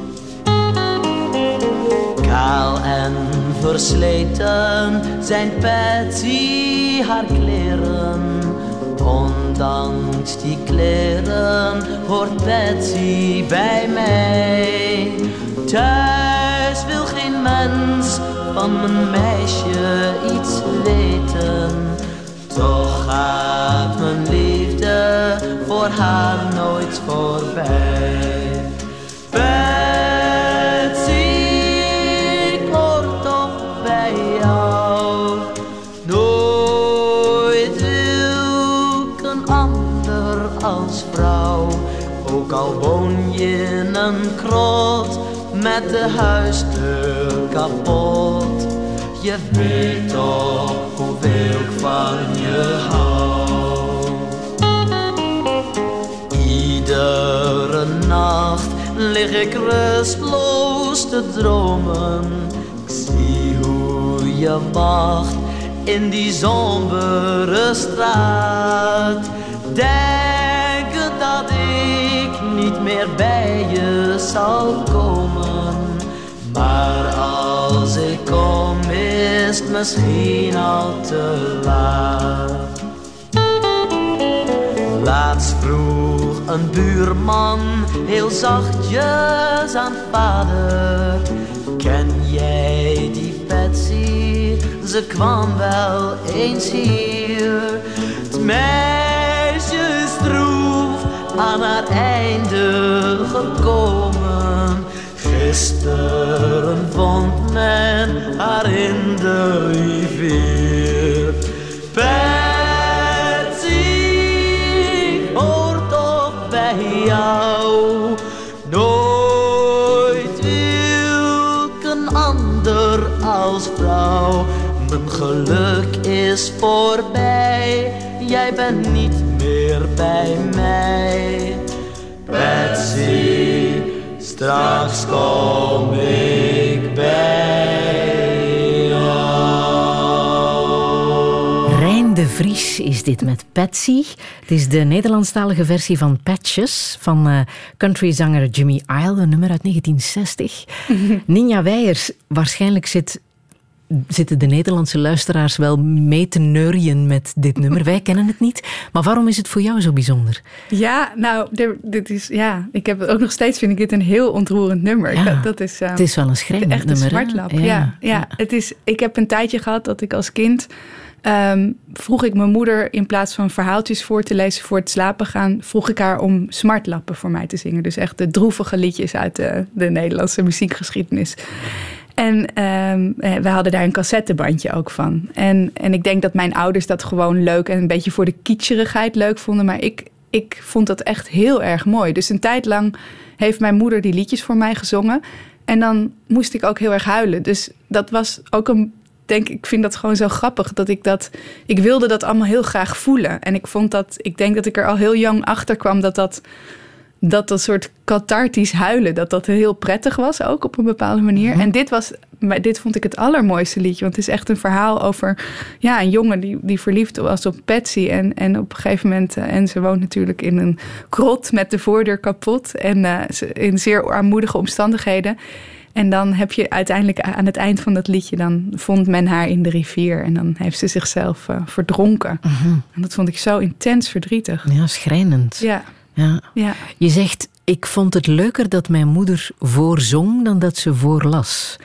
Kaal en versleten zijn Patsy haar kleren. Ondanks die kleren hoort Patsy bij mij. Thuis wil geen mens van mijn meisje iets weten. Toch gaat mijn liefde voor haar nooit voorbij. Betsy, ik hoor toch bij jou. Nooit wil ik een ander als vrouw. Ook al woon je in een krot met de huisdeur kapot. Je weet toch hoeveel ik van Iedere nacht lig ik rustloos te dromen. Ik zie hoe je wacht in die sombere straat. Denken dat ik niet meer bij je zal komen. Maar als kom is misschien al te laat. Laatst vroeg een buurman heel zachtjes aan vader. Ken jij die Betsy ze kwam wel eens hier. Het meisje is droef aan haar einde gekomen. Gisteren vond men haar in de rivier. Betsy, ik hoor toch bij jou. Nooit een ander als vrouw. Mijn geluk is voorbij, jij bent niet meer bij mij. Straks kom ik bij jou. Rijn de Vries is dit met Patsy. Het is de Nederlandstalige versie van Patches van eh, countryzanger Jimmy Isle, een nummer uit 1960. Ninja Weijers, waarschijnlijk zit, zitten de Nederlandse luisteraars wel mee te neurien met dit nummer. Wij kennen het niet, maar waarom is het voor jou zo bijzonder? Ja, nou, dit is, ja, ik heb ook nog steeds vind ik dit een heel ontroerend nummer. Ja, dat, dat is, eh, het is wel een schrijnend Echt een nummer, smartlap, Ja, ja. Ja, Het is, ik heb een tijdje gehad dat ik als kind... ehm, vroeg ik mijn moeder in plaats van verhaaltjes voor te lezen voor het slapen gaan... vroeg ik haar om smartlappen voor mij te zingen. Dus echt de droevige liedjes uit de, de Nederlandse muziekgeschiedenis. En ehm, eh, we hadden daar een cassettebandje ook van. En, en ik denk dat mijn ouders dat gewoon leuk en een beetje voor de kitscherigheid leuk vonden. Maar ik, ik vond dat echt heel erg mooi. Dus een tijd lang heeft mijn moeder die liedjes voor mij gezongen. En dan moest ik ook heel erg huilen. Dus dat was ook een. Denk, ik vind dat gewoon zo grappig dat ik dat. Ik wilde dat allemaal heel graag voelen. En ik vond dat. Ik denk dat ik er al heel jong achter kwam dat dat dat dat soort cathartisch huilen, dat dat heel prettig was ook op een bepaalde manier. En dit was, maar dit vond ik het allermooiste liedje, want het is echt een verhaal over ja, een jongen die, die verliefd was op Patsy en, en op een gegeven moment, eh, en ze woont natuurlijk in een krot met de voordeur kapot en ze- in zeer armoedige omstandigheden. En dan heb je uiteindelijk aan het eind van dat liedje, dan vond men haar in de rivier en dan heeft ze zichzelf eh, verdronken. En dat vond ik zo intens verdrietig. Ja, schrijnend. Ja, Ja. ja. Je zegt, ik vond het leuker dat mijn moeder voorzong dan dat ze voorlas.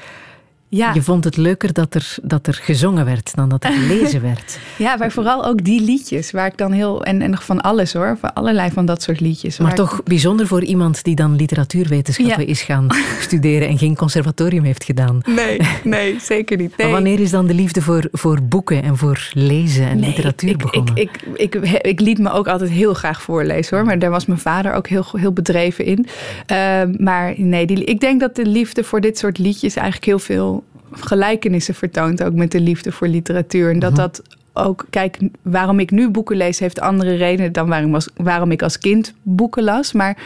Ja. Je vond het leuker dat er, dat er gezongen werd dan dat er gelezen werd. Ja, maar vooral ook die liedjes waar ik dan heel. En, en nog van alles hoor. Van allerlei van dat soort liedjes. Maar ik- toch bijzonder voor iemand die dan literatuurwetenschappen Ja. is gaan studeren en geen conservatorium heeft gedaan. Nee, nee, zeker niet. Nee. Maar wanneer is dan de liefde voor, voor boeken en voor lezen en Nee, literatuur ik, begonnen? Ik, ik, ik, ik liet me ook altijd heel graag voorlezen hoor. Maar daar was mijn vader ook heel, heel bedreven in. Ehm, maar nee, die, ik denk dat de liefde voor dit soort liedjes eigenlijk heel veel gelijkenissen vertoont. Ook met de liefde voor literatuur. En dat dat ook, kijk, waarom ik nu boeken lees, heeft andere redenen dan waarom, was, waarom ik als kind boeken las. Maar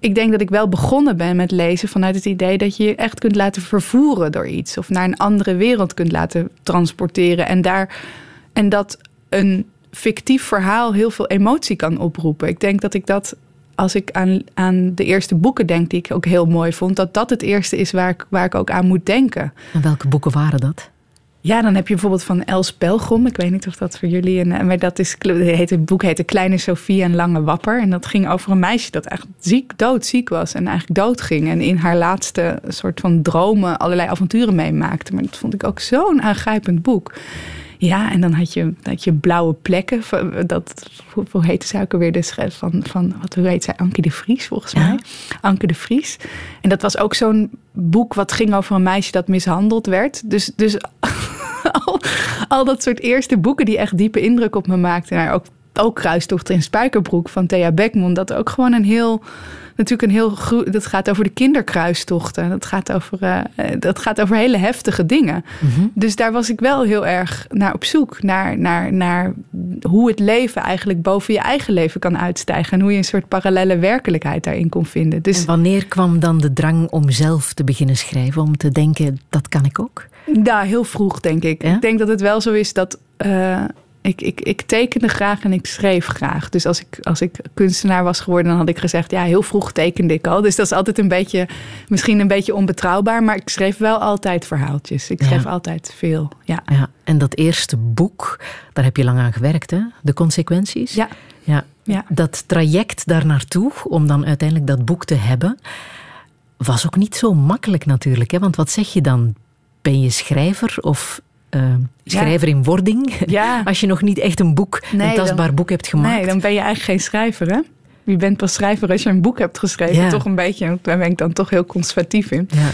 ik denk dat ik wel begonnen ben met lezen vanuit het idee dat je je echt kunt laten vervoeren door iets. Of naar een andere wereld kunt laten transporteren. En, daar, en dat een fictief verhaal heel veel emotie kan oproepen. Ik denk dat ik dat, als ik aan, aan de eerste boeken denk, die ik ook heel mooi vond, dat dat het eerste is waar ik, waar ik ook aan moet denken. En welke boeken waren dat? Ja, dan heb je bijvoorbeeld van Els Pelgrom. Ik weet niet of dat voor jullie een. Maar dat is. Het, heet, het boek heette Kleine Sophie en Lange Wapper. En dat ging over een meisje dat echt ziek, doodziek was. En eigenlijk doodging. En in haar laatste soort van dromen allerlei avonturen meemaakte. Maar dat vond ik ook zo'n aangrijpend boek. Ja, en dan had je, had je blauwe plekken. Dat, hoe, heette zij ook alweer? De schrijf van, van wat, hoe heet zij? Anke de Vries, volgens Ja. mij. Anke de Vries. En dat was ook zo'n boek wat ging over een meisje dat mishandeld werd. Dus, dus al, al dat soort eerste boeken die echt diepe indruk op me maakten. Nou, ook, ook Kruistocht in Spijkerbroek van Thea Beckman. Dat ook gewoon een heel... Natuurlijk een heel... gro- Dat gaat over de kinderkruistochten. Dat gaat over, eh, dat gaat over hele heftige dingen. Dus daar was ik wel heel erg naar op zoek. Naar, naar, naar hoe het leven eigenlijk boven je eigen leven kan uitstijgen. En hoe je een soort parallele werkelijkheid daarin kon vinden. Dus En wanneer kwam dan de drang om zelf te beginnen schrijven? Om te denken, dat kan ik ook? Ja, heel vroeg denk ik. Ja? Ik denk dat het wel zo is dat eh, ik, ik, ik tekende graag en ik schreef graag. Dus als ik, als ik kunstenaar was geworden, dan had ik gezegd, ja, heel vroeg tekende ik al. Dus dat is altijd een beetje, misschien een beetje onbetrouwbaar, maar ik schreef wel altijd verhaaltjes. Ik schreef Ja. altijd veel. Ja. Ja, en dat eerste boek, daar heb je lang aan gewerkt, hè? De consequenties. Ja. Ja. Ja. Dat traject daar naartoe, om dan uiteindelijk dat boek te hebben, was ook niet zo makkelijk natuurlijk. Hè? Want wat zeg je dan? Ben je schrijver of eh, schrijver in wording. Ja. Als je nog niet echt een boek, Nee, een tastbaar dan- boek hebt gemaakt. Nee, dan ben je eigenlijk geen schrijver, hè? Je bent pas schrijver als je een boek hebt geschreven. Ja. Toch een beetje, daar ben ik dan toch heel conservatief in. Ja.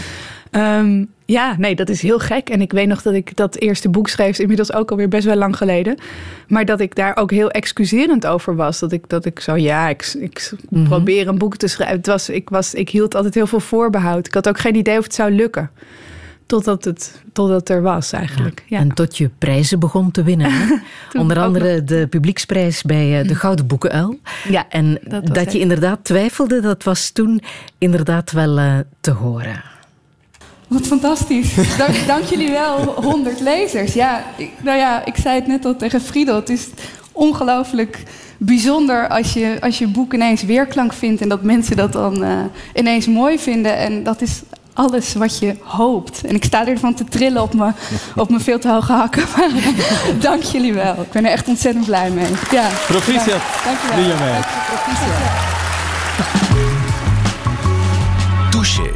Ehm, ja, nee, dat is heel gek. En ik weet nog dat ik dat eerste boek schreef, inmiddels ook alweer best wel lang geleden. Maar dat ik daar ook heel excuserend over was. Dat ik, dat ik zo, ja, ik, ik Mhm. probeer een boek te schrijven. Het was, ik, was, ik hield altijd heel veel voorbehoud. Ik had ook geen idee of het zou lukken. Totdat het, totdat er was eigenlijk. Ja. En tot je prijzen begon te winnen. hè? Onder andere de publieksprijs bij eh, de Gouden Boekenuil. Ja, En dat je echt- inderdaad twijfelde, dat was toen inderdaad wel eh, te horen. Wat fantastisch. Dank, dank jullie wel, 100 lezers. Ja, ik, nou ja, ik zei het net al tegen Friedel. Het is ongelooflijk bijzonder als je, als je boek ineens weerklank vindt... en dat mensen dat dan eh, ineens mooi vinden. En dat is alles wat je hoopt. En ik sta ervan te trillen op mijn, op mijn veel te hoge hakken. Maar dank jullie wel. Ik ben er echt ontzettend blij mee. Ja, Proficiat, bedankt. Dank je wel. Touché.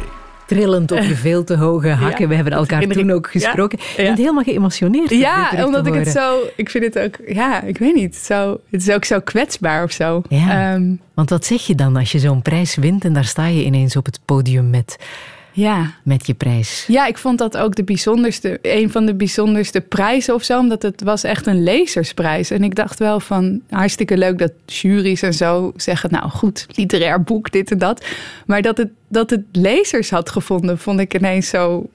Trillend op je veel te hoge hakken. We hebben elkaar toen ook gesproken. Ja, Je ja. bent helemaal geëmotioneerd. Ja, omdat ik het zo. Ik vind het ook. Ja, ik weet niet. Zo, het is ook zo kwetsbaar of zo. Ja. Ehm, Want wat zeg je dan als je zo'n prijs wint en daar sta je ineens op het podium met, ja. met je prijs? ja, ik vond dat ook de bijzonderste, een van de bijzonderste prijzen of zo. Omdat het was echt een lezersprijs. En ik dacht wel van hartstikke leuk dat juries en zo zeggen. Nou goed, literair boek, dit en dat. Maar dat het, dat het lezers had gevonden, vond ik ineens zo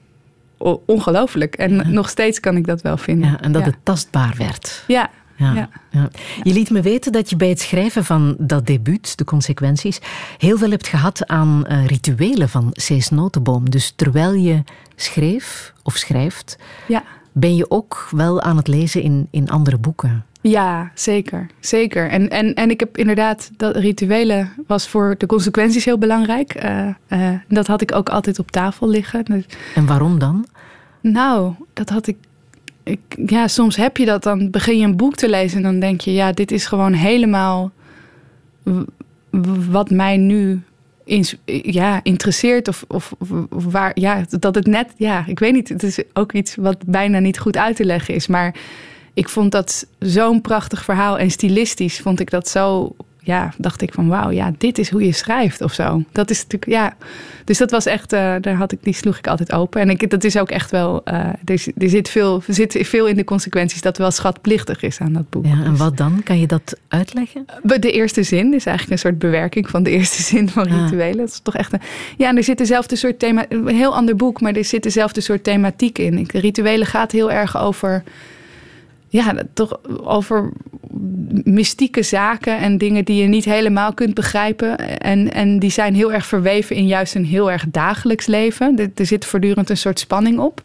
ongelooflijk. En nog steeds kan ik dat wel vinden. Ja, en dat ja. het tastbaar werd. Ja, Ja, Ja. Je liet me weten dat je bij het schrijven van dat debuut, de consequenties, heel veel hebt gehad aan eh, rituelen van Cees Notenboom. Dus terwijl je schreef of schrijft, ja. ben je ook wel aan het lezen in, in andere boeken. Ja, zeker. Zeker. En, en, en ik heb inderdaad, dat rituelen was voor de consequenties heel belangrijk. Eh, eh, dat had ik ook altijd op tafel liggen. Dus, En waarom dan? nou, dat had ik, Ja, soms heb je dat. Dan begin je een boek te lezen en dan denk je, ja, dit is gewoon helemaal wat mij nu ja, interesseert. Of, of, of waar, ja, dat het net, ja, ik weet niet. Het is ook iets wat bijna niet goed uit te leggen is. Maar ik vond dat zo'n prachtig verhaal. En stilistisch vond ik dat zo. Ja, dacht ik van wauw, ja, dit is hoe je schrijft of zo. Dat is natuurlijk, ja. Dus dat was echt, eh, daar had ik, die sloeg ik altijd open. En ik, dat is ook echt wel, eh, er, er, zit veel, er zit veel in de consequenties dat wel schatplichtig is aan dat boek. Ja, en Dus- wat dan? Kan je dat uitleggen? de eerste zin is eigenlijk een soort bewerking van de eerste zin van Ah. rituelen. Dat is toch echt een. Ja, en er zit dezelfde soort thema. Een heel ander boek, maar er zit dezelfde soort thematiek in. Rituelen gaat heel erg over. Ja, toch over mystieke zaken en dingen die je niet helemaal kunt begrijpen. En, en die zijn heel erg verweven in juist een heel erg dagelijks leven. Er, zit voortdurend een soort spanning op.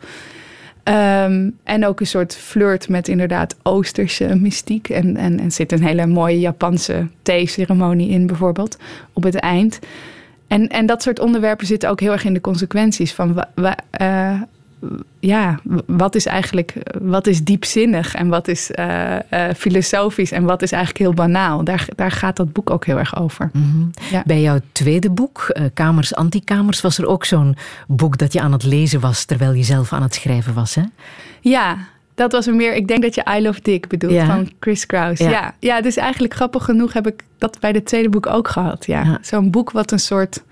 Ehm, en ook een soort flirt met inderdaad Oosterse mystiek. En, en, en zit een hele mooie Japanse theeceremonie in, bijvoorbeeld, op het eind. En, en dat soort onderwerpen zitten ook heel erg in de consequenties van wa- eh, ja, wat is eigenlijk wat is diepzinnig en wat is eh, eh, filosofisch en wat is eigenlijk heel banaal. Daar, daar gaat dat boek ook heel erg over. Ja. Bij jouw tweede boek, eh, Kamers Antikamers, was er ook zo'n boek dat je aan het lezen was terwijl je zelf aan het schrijven was. Hè? Ja, dat was er meer. Ik denk dat je I Love Dick bedoelt Ja. van Chris Kraus. Ja. Ja. Ja. dus eigenlijk grappig genoeg heb ik dat bij het tweede boek ook gehad. Ja. Ja. Zo'n boek wat een soort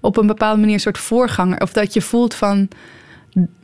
op een bepaalde manier een soort voorganger of dat je voelt van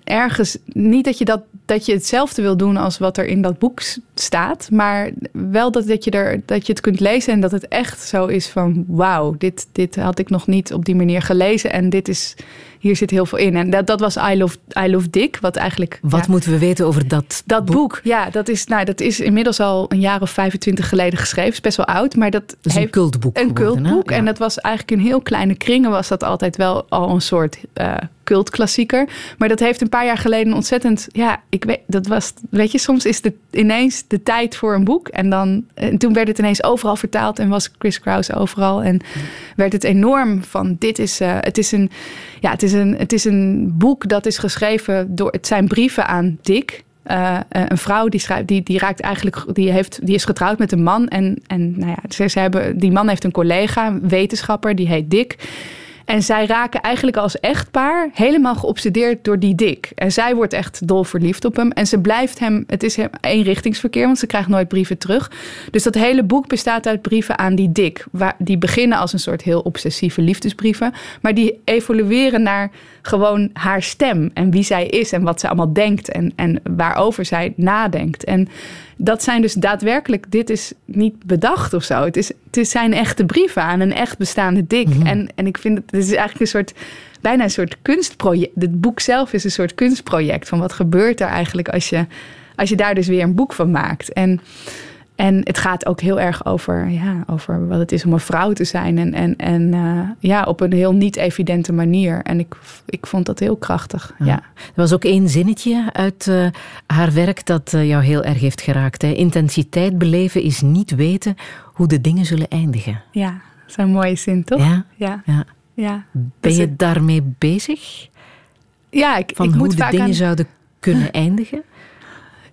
ergens niet dat je dat dat je hetzelfde wil doen als wat er in dat boek staat, maar wel dat, dat je er dat je het kunt lezen en dat het echt zo is van wauw, dit dit had ik nog niet op die manier gelezen en dit is hier zit heel veel in en dat, dat was I Love I Love Dick wat eigenlijk Wat ja, moeten we weten over dat, dat boek, ja, dat is, nou, dat is inmiddels al een jaar of 25 geleden geschreven. is best wel oud, maar dat is een cultboek een geworden, cultboek. Ja. En dat was eigenlijk in heel kleine kringen was dat altijd wel al een soort eh cultklassieker. Maar dat heeft een paar jaar geleden ontzettend, ja, ik weet, dat was, weet je, soms is het ineens de tijd voor een boek. En dan, en toen werd het ineens overal vertaald en was Chris Kraus overal. En werd het enorm van, dit is, eh, het is een, ja, het is een, het is een boek dat is geschreven door, het zijn brieven aan Dick. Eh, een vrouw die schrijft, die, die raakt eigenlijk, die, heeft, die is getrouwd met een man. En, en nou ja, ze, ze hebben, die man heeft een collega, een wetenschapper, die heet Dick. En zij raken eigenlijk als echtpaar helemaal geobsedeerd door die dik. En zij wordt echt dol verliefd op hem. En ze blijft hem, het is eenrichtingsverkeer, want ze krijgt nooit brieven terug. Dus dat hele boek bestaat uit brieven aan die dik. Die beginnen als een soort heel obsessieve liefdesbrieven. Maar die evolueren naar gewoon haar stem. En wie zij is en wat ze allemaal denkt. En, en waarover zij nadenkt. En dat zijn dus daadwerkelijk, dit is niet bedacht of zo. Het, is, het is zijn echte brieven aan een echt bestaande dik. En, en ik vind het, het is eigenlijk een soort, bijna een soort kunstproject. Het boek zelf is een soort kunstproject van wat gebeurt er eigenlijk als je, als je daar dus weer een boek van maakt. En, en het gaat ook heel erg over, ja, over wat het is om een vrouw te zijn. En, en, en eh, ja, op een heel niet evidente manier. En ik, ik vond dat heel krachtig. Ja. Er was ook één zinnetje uit eh, haar werk dat eh, jou heel erg heeft geraakt. Hè. Intensiteit beleven is niet weten hoe de dingen zullen eindigen. Ja, zo'n mooie zin, toch? Ja? Ja. Ja. ja. Ben Dus je daarmee bezig? ja, ik, Van ik hoe moet de dingen aan- zouden kunnen eindigen?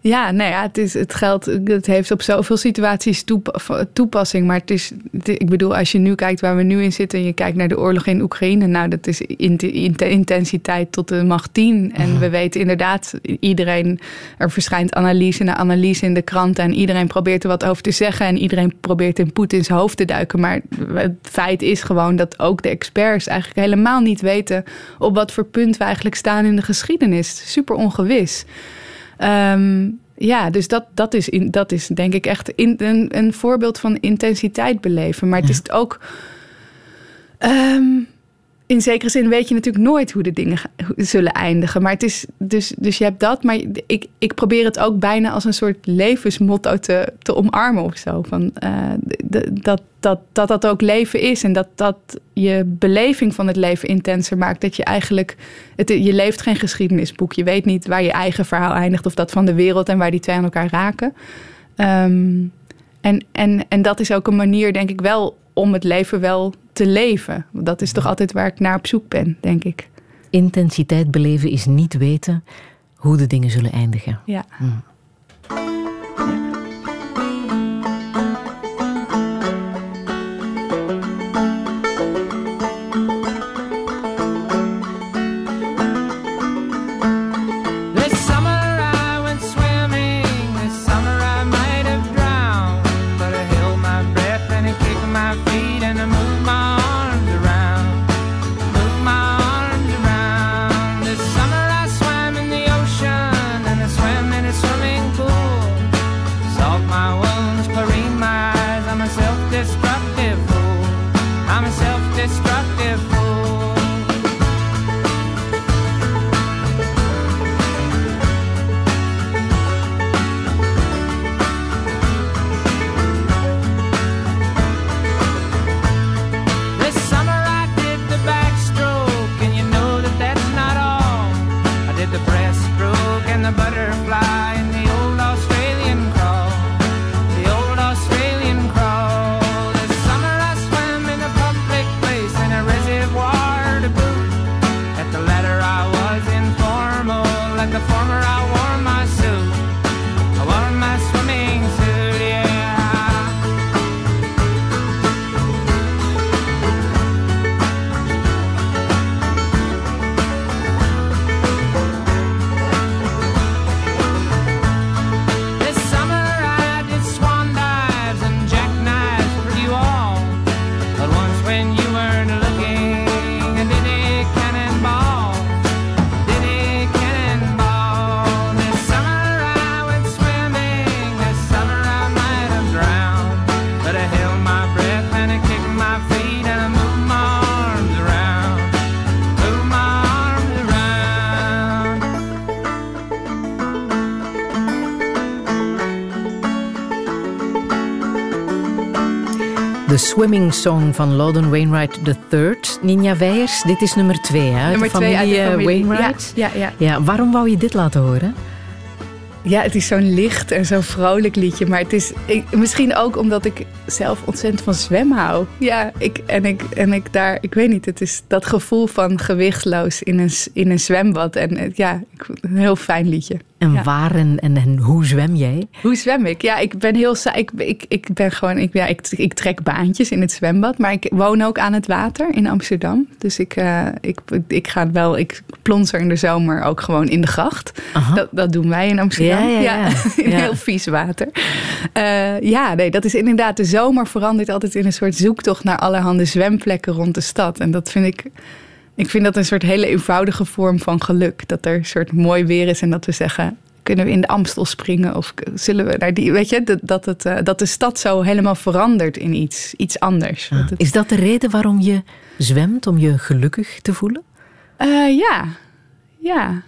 Ja, nou ja, het, is, het geldt, het heeft op zoveel situaties toep- toepassing. Maar het is, ik bedoel, als je nu kijkt waar we nu in zitten en je kijkt naar de oorlog in Oekraïne, nou, dat is in, in- intensiteit tot de macht 10. En we weten inderdaad, iedereen, er verschijnt analyse na analyse in de kranten en iedereen probeert er wat over te zeggen en iedereen probeert in Poetins hoofd te duiken. Maar het feit is gewoon dat ook de experts eigenlijk helemaal niet weten op wat voor punt we eigenlijk staan in de geschiedenis. Super ongewis. Ehm, ja, dus dat, dat, is in, dat is denk ik echt in, een, een voorbeeld van intensiteit beleven. Maar het is ook. ehm, in zekere zin weet je natuurlijk nooit hoe de dingen zullen eindigen. Maar het is dus, dus je hebt dat. Maar ik, ik probeer het ook bijna als een soort levensmotto te, te omarmen of zo. Van, d- dat, dat, dat dat ook leven is. En dat dat je beleving van het leven intenser maakt. Dat je eigenlijk. Het, je leeft geen geschiedenisboek. Je weet niet waar je eigen verhaal eindigt. Of dat van de wereld en waar die twee aan elkaar raken. Ehm, en, en, en dat is ook een manier, denk ik, wel om het leven wel te leven. Dat is toch altijd waar ik naar op zoek ben, denk ik. Intensiteit beleven is niet weten hoe de dingen zullen eindigen. Ja. This Swimming Song van Loudon Wainwright III. Ninja Weijers, dit is nummer twee hè, Nummer de twee uit familie, de eh, familie. Wainwright. Ja, ja, ja. Ja, waarom wou je dit laten horen? Ja, het is zo'n licht en zo'n vrolijk liedje. Maar het is ik, misschien ook omdat ik zelf ontzettend van zwemmen hou. Ja, ik, en, ik, en ik daar, ik weet niet, het is dat gevoel van gewichtloos in een, in een zwembad. En eh, ja, ik, een heel fijn liedje. En Ja. waar en, en, en hoe zwem jij? Hoe zwem ik? Ja, ik ben heel ik, ik, ik ben gewoon ik, ja, ik, ik trek baantjes in het zwembad, maar ik woon ook aan het water in Amsterdam. Dus ik, eh, ik, ik ga wel, ik plons er in de zomer ook gewoon in de gracht. Aha. Dat, dat doen wij in Amsterdam. Ja, ja, ja. in Ja. heel vies water. Eh, ja, nee, dat is inderdaad de zomer verandert altijd in een soort zoektocht naar allerhande zwemplekken rond de stad. En dat vind ik. Ik vind dat een soort hele eenvoudige vorm van geluk. Dat er een soort mooi weer is en dat we zeggen. Kunnen we in de Amstel springen? Of zullen we naar die. Weet je, dat, dat, het, eh, dat de stad zo helemaal verandert in iets, iets anders. Dat het- Is dat de reden waarom je zwemt? Om je gelukkig te voelen? Eh, ja, ja,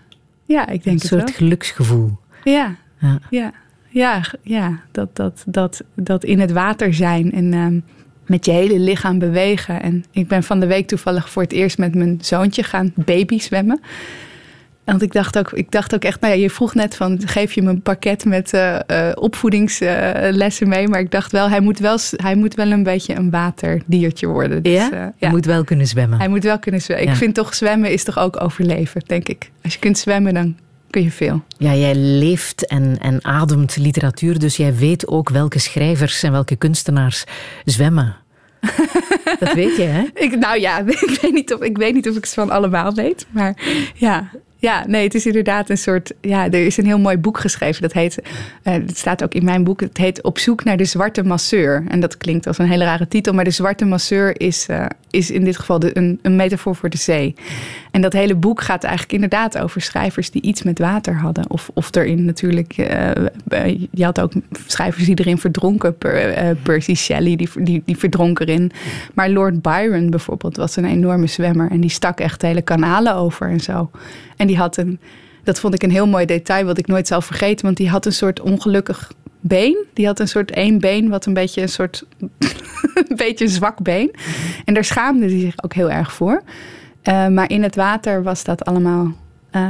ja, ik Een denk het soort wel. geluksgevoel. Ja, Ja. ja, ja, ja. Dat, dat, dat, dat in het water zijn en ehm, met je hele lichaam bewegen. En ik ben van de week toevallig voor het eerst met mijn zoontje gaan baby zwemmen. Want ik dacht ook, ik dacht ook echt, nou ja, je vroeg net van, geef je me een pakket met eh, eh, opvoedingslessen mee. Maar ik dacht wel, hij moet wel, hij moet wel een beetje een waterdiertje worden. Dus, Ja? eh, Je moet wel kunnen zwemmen. Hij moet wel kunnen zwemmen. Ja. Ik vind toch zwemmen is toch ook overleven, denk ik. Als je kunt zwemmen, dan kun je veel. Ja, jij leeft en, en ademt literatuur, dus jij weet ook welke schrijvers en welke kunstenaars zwemmen. dat weet je, hè? Ik, nou ja, ik weet, niet of, ik weet niet of ik ze van allemaal weet. Maar ja, ja, nee, het is inderdaad een soort... Ja, er is een heel mooi boek geschreven. Dat heet, eh, het staat ook in mijn boek, het heet Op zoek naar de zwarte masseur. En dat klinkt als een hele rare titel. Maar de zwarte masseur is, eh, is in dit geval de, een, een metafoor voor de zee. En dat hele boek gaat eigenlijk inderdaad over schrijvers die iets met water hadden. Of, of erin natuurlijk... eh, eh, je had ook schrijvers die erin verdronken. Per, eh, Percy Shelley, die, die, die verdronk erin. Maar Lord Byron bijvoorbeeld was een enorme zwemmer. En die stak echt hele kanalen over en zo. En die had een... Dat vond ik een heel mooi detail wat ik nooit zal vergeten. Want die had een soort ongelukkig been. Die had een soort één been wat een beetje een soort... een beetje zwak been. En daar schaamde hij zich ook heel erg voor. Eh, maar in het water was dat allemaal... eh,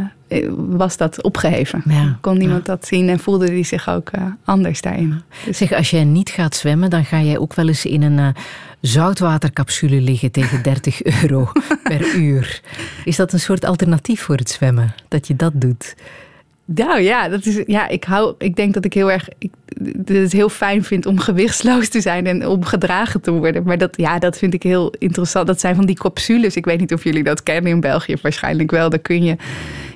was dat opgeheven. Ja. Kon niemand dat zien en voelde hij zich ook eh, anders daarin. Dus Zeg, als jij niet gaat zwemmen, dan ga jij ook wel eens in een eh, zoutwatercapsule liggen tegen 30 euro per uur. Is dat een soort alternatief voor het zwemmen, dat je dat doet? Nou ja, dat is, ja ik, hou, ik denk dat ik heel erg ik, het heel fijn vind om gewichtsloos te zijn en om gedragen te worden. Maar dat, ja, dat vind ik heel interessant. Dat zijn van die capsules. Ik weet niet of jullie dat kennen in België, waarschijnlijk wel. Dan kun je,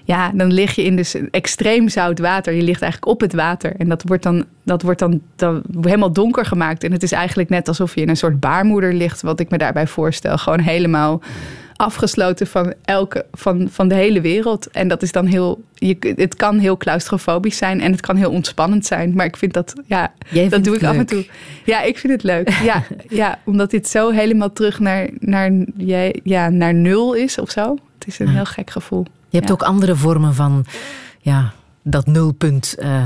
ja, dan lig je in dus extreem zout water. Je ligt eigenlijk op het water. En dat wordt dan, dat wordt dan, dan helemaal donker gemaakt. En het is eigenlijk net alsof je in een soort baarmoeder ligt, wat ik me daarbij voorstel. Gewoon helemaal afgesloten van elke van, van de hele wereld. En dat is dan heel. Je, het kan heel claustrofobisch zijn en het kan heel ontspannend zijn. Maar ik vind dat, ja, Jij dat doe ik af en toe. Ja, ik vind het leuk. Ja, ja omdat dit zo helemaal terug naar, naar, ja, ja, naar nul is of zo. Het is een heel gek gevoel. Je hebt Ja. ook andere vormen van ja, dat nulpunt eh,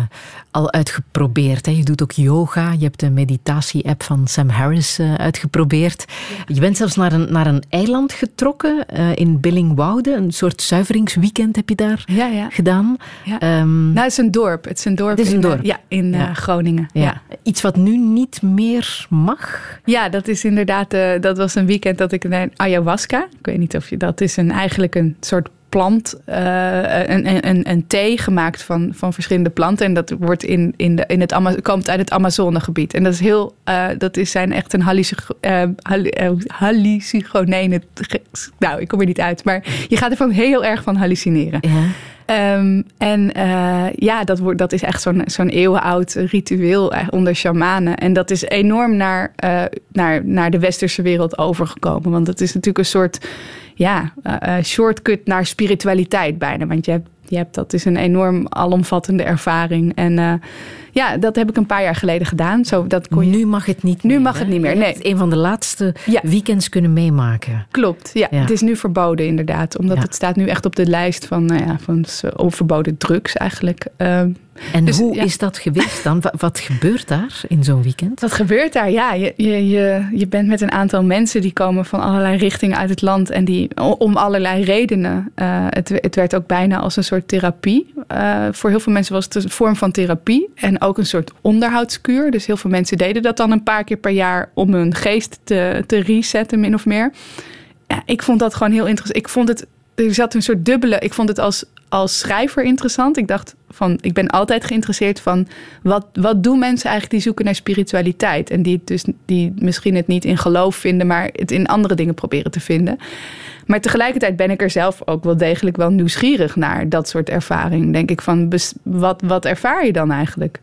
al uitgeprobeerd. Hè? Je doet ook yoga. Je hebt de meditatie-app van Sam Harris eh, uitgeprobeerd. Je bent zelfs naar een, naar een eiland getrokken eh, in Billingwoude. Een soort zuiveringsweekend heb je daar Ja, ja. gedaan. Ja. Ehm, Nou, het is een dorp. Het is een dorp. Het is een in. Ja, in. Groningen. ja. Iets wat nu niet meer mag. Ja, dat is inderdaad. dat was een weekend dat ik naar ayahuasca. Ik weet niet of je dat is een eigenlijk een soort plant, eh, een, een, een, thee gemaakt van, van verschillende planten. En dat wordt in, in, de, in het komt uit het Amazonegebied. En dat is heel, eh, dat is zijn echt een eh, hallu- hallucinogene. Nou, ik kom er niet uit, maar je gaat ervan heel erg van hallucineren. Ja. Ehm, en eh, ja, dat, wordt, dat is echt zo'n zo'n eeuwenoud ritueel eh, onder shamanen. En dat is enorm naar, eh, naar, naar de westerse wereld overgekomen. Want het is natuurlijk een soort ja, shortcut naar spiritualiteit bijna. Want je hebt, je hebt, dat is een enorm alomvattende ervaring. En ja, dat heb ik een paar jaar geleden gedaan. Zo, dat kon je... Nu mag het niet Nu meer, mag hè? het niet meer, nee. een van de laatste Ja. weekends kunnen meemaken. Klopt, ja, Ja. Het is nu verboden inderdaad. Omdat Ja. het staat nu echt op de lijst van, nou ja, van verboden drugs eigenlijk. Ehm, En Dus, hoe is dat geweest dan? Wa- Wat gebeurt daar in zo'n weekend? Wat gebeurt daar? Ja, je, je, je, je bent met een aantal mensen die komen van allerlei richtingen uit het land. En die om allerlei redenen. eh, het, het werd ook bijna als een soort therapie. Eh, voor heel veel mensen was het een vorm van therapie. En ook een soort onderhoudskuur. Dus heel veel mensen deden dat dan een paar keer per jaar om hun geest te, te resetten, min of meer. Ik vond dat gewoon heel interessant. Ik vond het. Er zat een soort dubbele. Ik vond het als als schrijver interessant. Ik dacht van, ik ben altijd geïnteresseerd van wat, wat doen mensen eigenlijk die zoeken naar spiritualiteit en die, dus, die misschien het niet in geloof vinden, maar het in andere dingen proberen te vinden. Maar tegelijkertijd ben ik er zelf ook wel degelijk wel nieuwsgierig naar dat soort ervaring. Denk ik van, wat, wat ervaar je dan eigenlijk?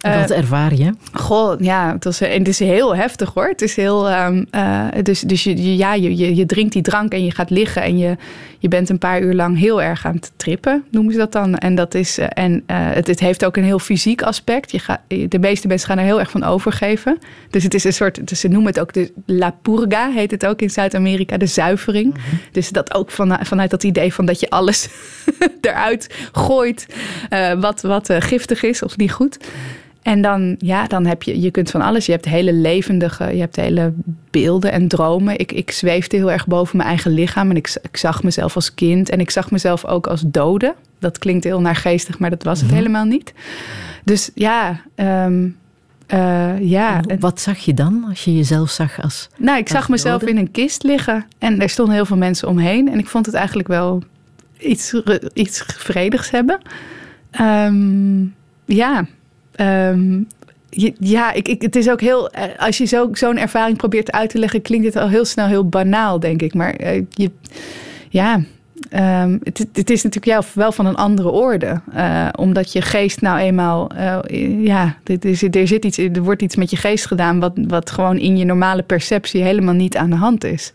Eh, Wat ervaar je? Goh, ja, het, was, en het is heel heftig hoor. Het is heel. ehm, eh, dus dus je- ja, je, je, je drinkt die drank en je gaat liggen. En je, je bent een paar uur lang heel erg aan het trippen, noemen ze dat dan. En, dat is, eh, en eh, het, het heeft ook een heel fysiek aspect. Je gaat, de meeste mensen gaan er heel erg van overgeven. Dus het is een soort. Dus ze noemen het ook de La Purga, heet het ook in Zuid-Amerika, de zuivering. Dus dat ook van, vanuit dat idee van dat je alles eruit gooit. eh, wat, wat giftig is of niet goed. En dan, ja, dan heb je, je kunt van alles. Je hebt hele levendige, je hebt hele beelden en dromen. Ik, ik zweefde heel erg boven mijn eigen lichaam en ik, ik zag mezelf als kind en ik zag mezelf ook als dode. Dat klinkt heel naargeestig, maar dat was het helemaal niet. Dus ja, ehm, eh, ja. En Wat zag je dan als je jezelf zag als... Nou, ik zag mezelf dode? in een kist liggen en er stonden heel veel mensen omheen. En ik vond het eigenlijk wel iets, iets vredigs hebben. Ehm, ja, Ehm, ja ik, ik, het is ook heel. eh, Als je zo, zo'n ervaring probeert uit te leggen, klinkt het al heel snel heel banaal, denk ik. Maar eh, je, ja. ehm, het, het is natuurlijk wel van een andere orde. Eh, omdat je geest nou eenmaal. ja, dit is, er, zit iets, er wordt iets met je geest gedaan. Wat, wat gewoon in je normale perceptie helemaal niet aan de hand is.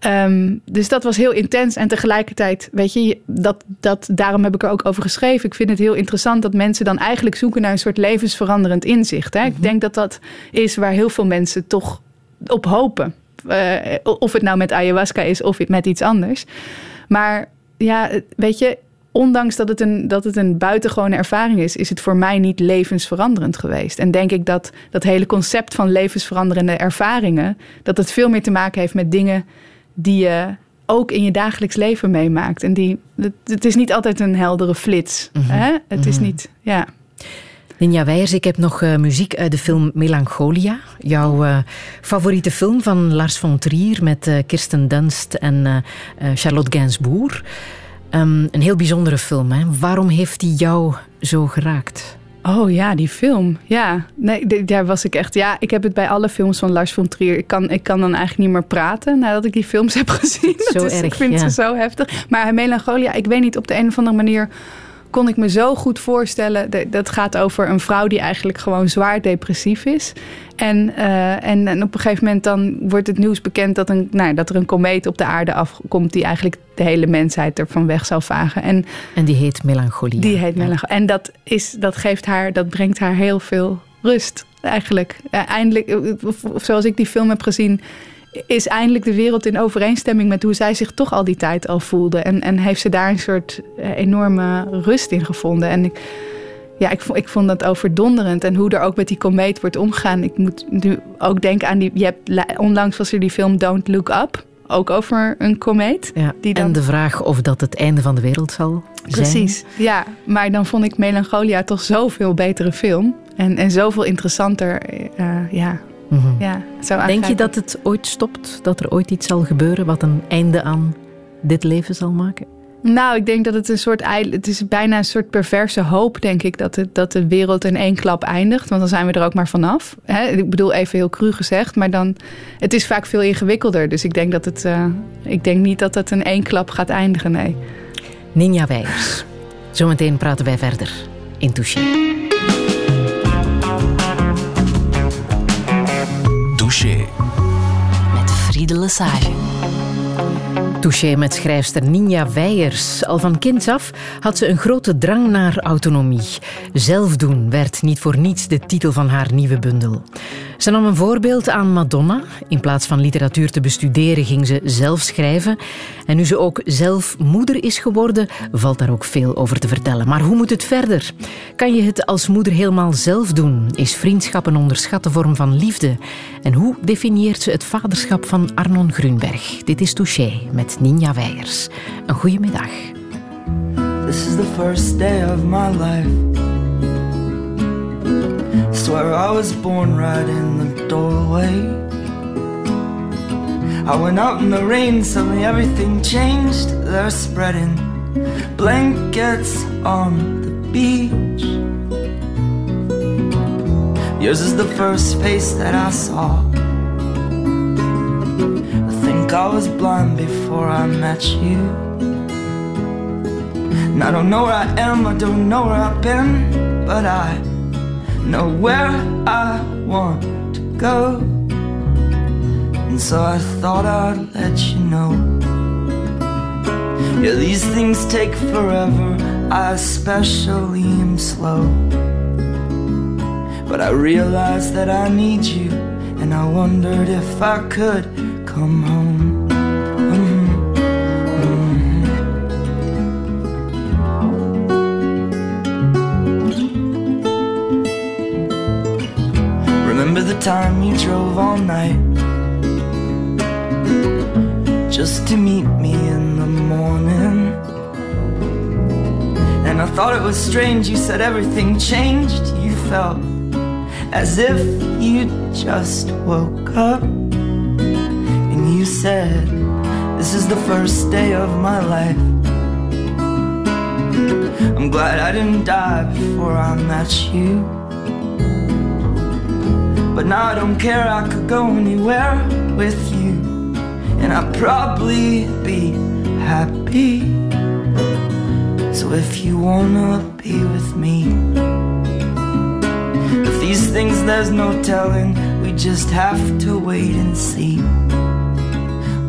Ehm, dus dat was heel intens. En tegelijkertijd, weet je, dat, dat, daarom heb ik er ook over geschreven. Ik vind het heel interessant dat mensen dan eigenlijk zoeken naar een soort levensveranderend inzicht. Hè? Ik denk dat dat is waar heel veel mensen toch op hopen. Eh, of het nou met ayahuasca is of met iets anders. Maar ja, weet je, ondanks dat het, een, dat het een buitengewone ervaring is, is het voor mij niet levensveranderend geweest. En denk ik dat dat hele concept van levensveranderende ervaringen, dat het veel meer te maken heeft met dingen die je ook in je dagelijks leven meemaakt. En die, het, het is niet altijd een heldere flits. hè? Het is niet, ja. Ninja Weijers, ik heb nog eh, muziek uit de film Melancholia. Jouw eh, favoriete film van Lars von Trier met eh, Kirsten Dunst en Charlotte Gainsbourg. Ehm, een heel bijzondere film. Hè? Waarom heeft die jou zo geraakt? Oh ja, die film. Ja, nee, daar was ik echt. Ja, ik heb het bij alle films van Lars von Trier. Ik kan, ik kan dan eigenlijk niet meer praten nadat ik die films heb gezien. Zo Dat is- erg, ik vind ja. ze zo heftig. Maar Melancholia, ik weet niet, op de een of andere manier kon ik me zo goed voorstellen. Dat, gaat over een vrouw die eigenlijk gewoon zwaar depressief is. En, eh, en, en op een gegeven moment dan wordt het nieuws bekend dat, een, nou, dat er een komeet op de aarde afkomt die eigenlijk de hele mensheid ervan weg zou vagen. En En die heet Melancholia. die heet Melancholia. En dat, is, dat geeft haar, dat brengt haar heel veel rust, eigenlijk. Eh, eindelijk, eh, of zoals ik die film heb gezien, is eindelijk de wereld in overeenstemming met hoe zij zich toch al die tijd al voelde. En, en heeft ze daar een soort eh, enorme rust in gevonden. En ik, ja, ik, vond- ik vond dat overdonderend. En hoe er ook met die komeet wordt omgegaan. Ik moet nu ook denken aan die. Je hebt, la- onlangs was er die film Don't Look Up. Ook over een komeet. Ja, Die dan- En de vraag of dat het einde van de wereld zal zijn. Precies, ja. Maar dan vond ik Melancholia toch zoveel betere film. En, en zoveel interessanter. eh, ja, Mhm. ja, zo Denk je dat het ooit stopt? Dat er ooit iets zal gebeuren wat een einde aan dit leven zal maken? Nou, ik denk dat het een soort... Het is bijna een soort perverse hoop, denk ik... dat, het, dat de wereld in één klap eindigt. Want dan zijn we er ook maar vanaf. Hè? Ik bedoel, even heel cru gezegd. Maar dan... Het is vaak veel ingewikkelder. Dus ik denk dat het... eh, ik denk niet dat het in één klap gaat eindigen, nee. Ninja Weijers. Zometeen praten wij verder in Touché. Met Friede Lesage. Touché met schrijfster Ninja Weijers. Al van kinds af had ze een grote drang naar autonomie. Zelfdoen werd niet voor niets de titel van haar nieuwe bundel. Ze nam een voorbeeld aan Madonna. In plaats van literatuur te bestuderen ging ze zelf schrijven. En nu ze ook zelf moeder is geworden, valt daar ook veel over te vertellen. Maar hoe moet het verder? Kan je het als moeder helemaal zelf doen? Is vriendschap een onderschatte vorm van liefde? En hoe definieert ze het vaderschap van Arnon Grunberg? Dit is Touché met Ninja Weijers. Een goede middag. This is the first day of my life. Swear I was born right in the doorway. I went out in the rain, suddenly everything changed. They're spreading blankets on the beach. Yours is the first face that I saw. I was blind before I met you. And I don't know where I am, I don't know where I've been, but I know where I want to go. And so I thought I'd let you know. Yeah, these things take forever, I especially am slow. But I realized that I need you, and I wondered if I could come home. Mhm, mhm. Remember the time you drove all night just to meet me in the morning? And I thought it was strange, you said everything changed. You felt as if you just woke up. You said, This is the first day of my life. I'm glad I didn't die before I met you. But now I don't care, I could go anywhere with you. And I'd probably be happy. So if you wanna be with me, if these things there's no telling, we just have to wait and see.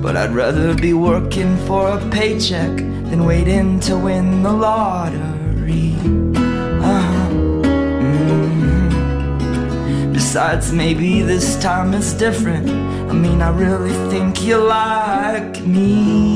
But I'd rather be working for a paycheck than waiting to win the lottery. Uh-huh. Mhm. Besides, maybe this time it's different. I mean, I really think you like me.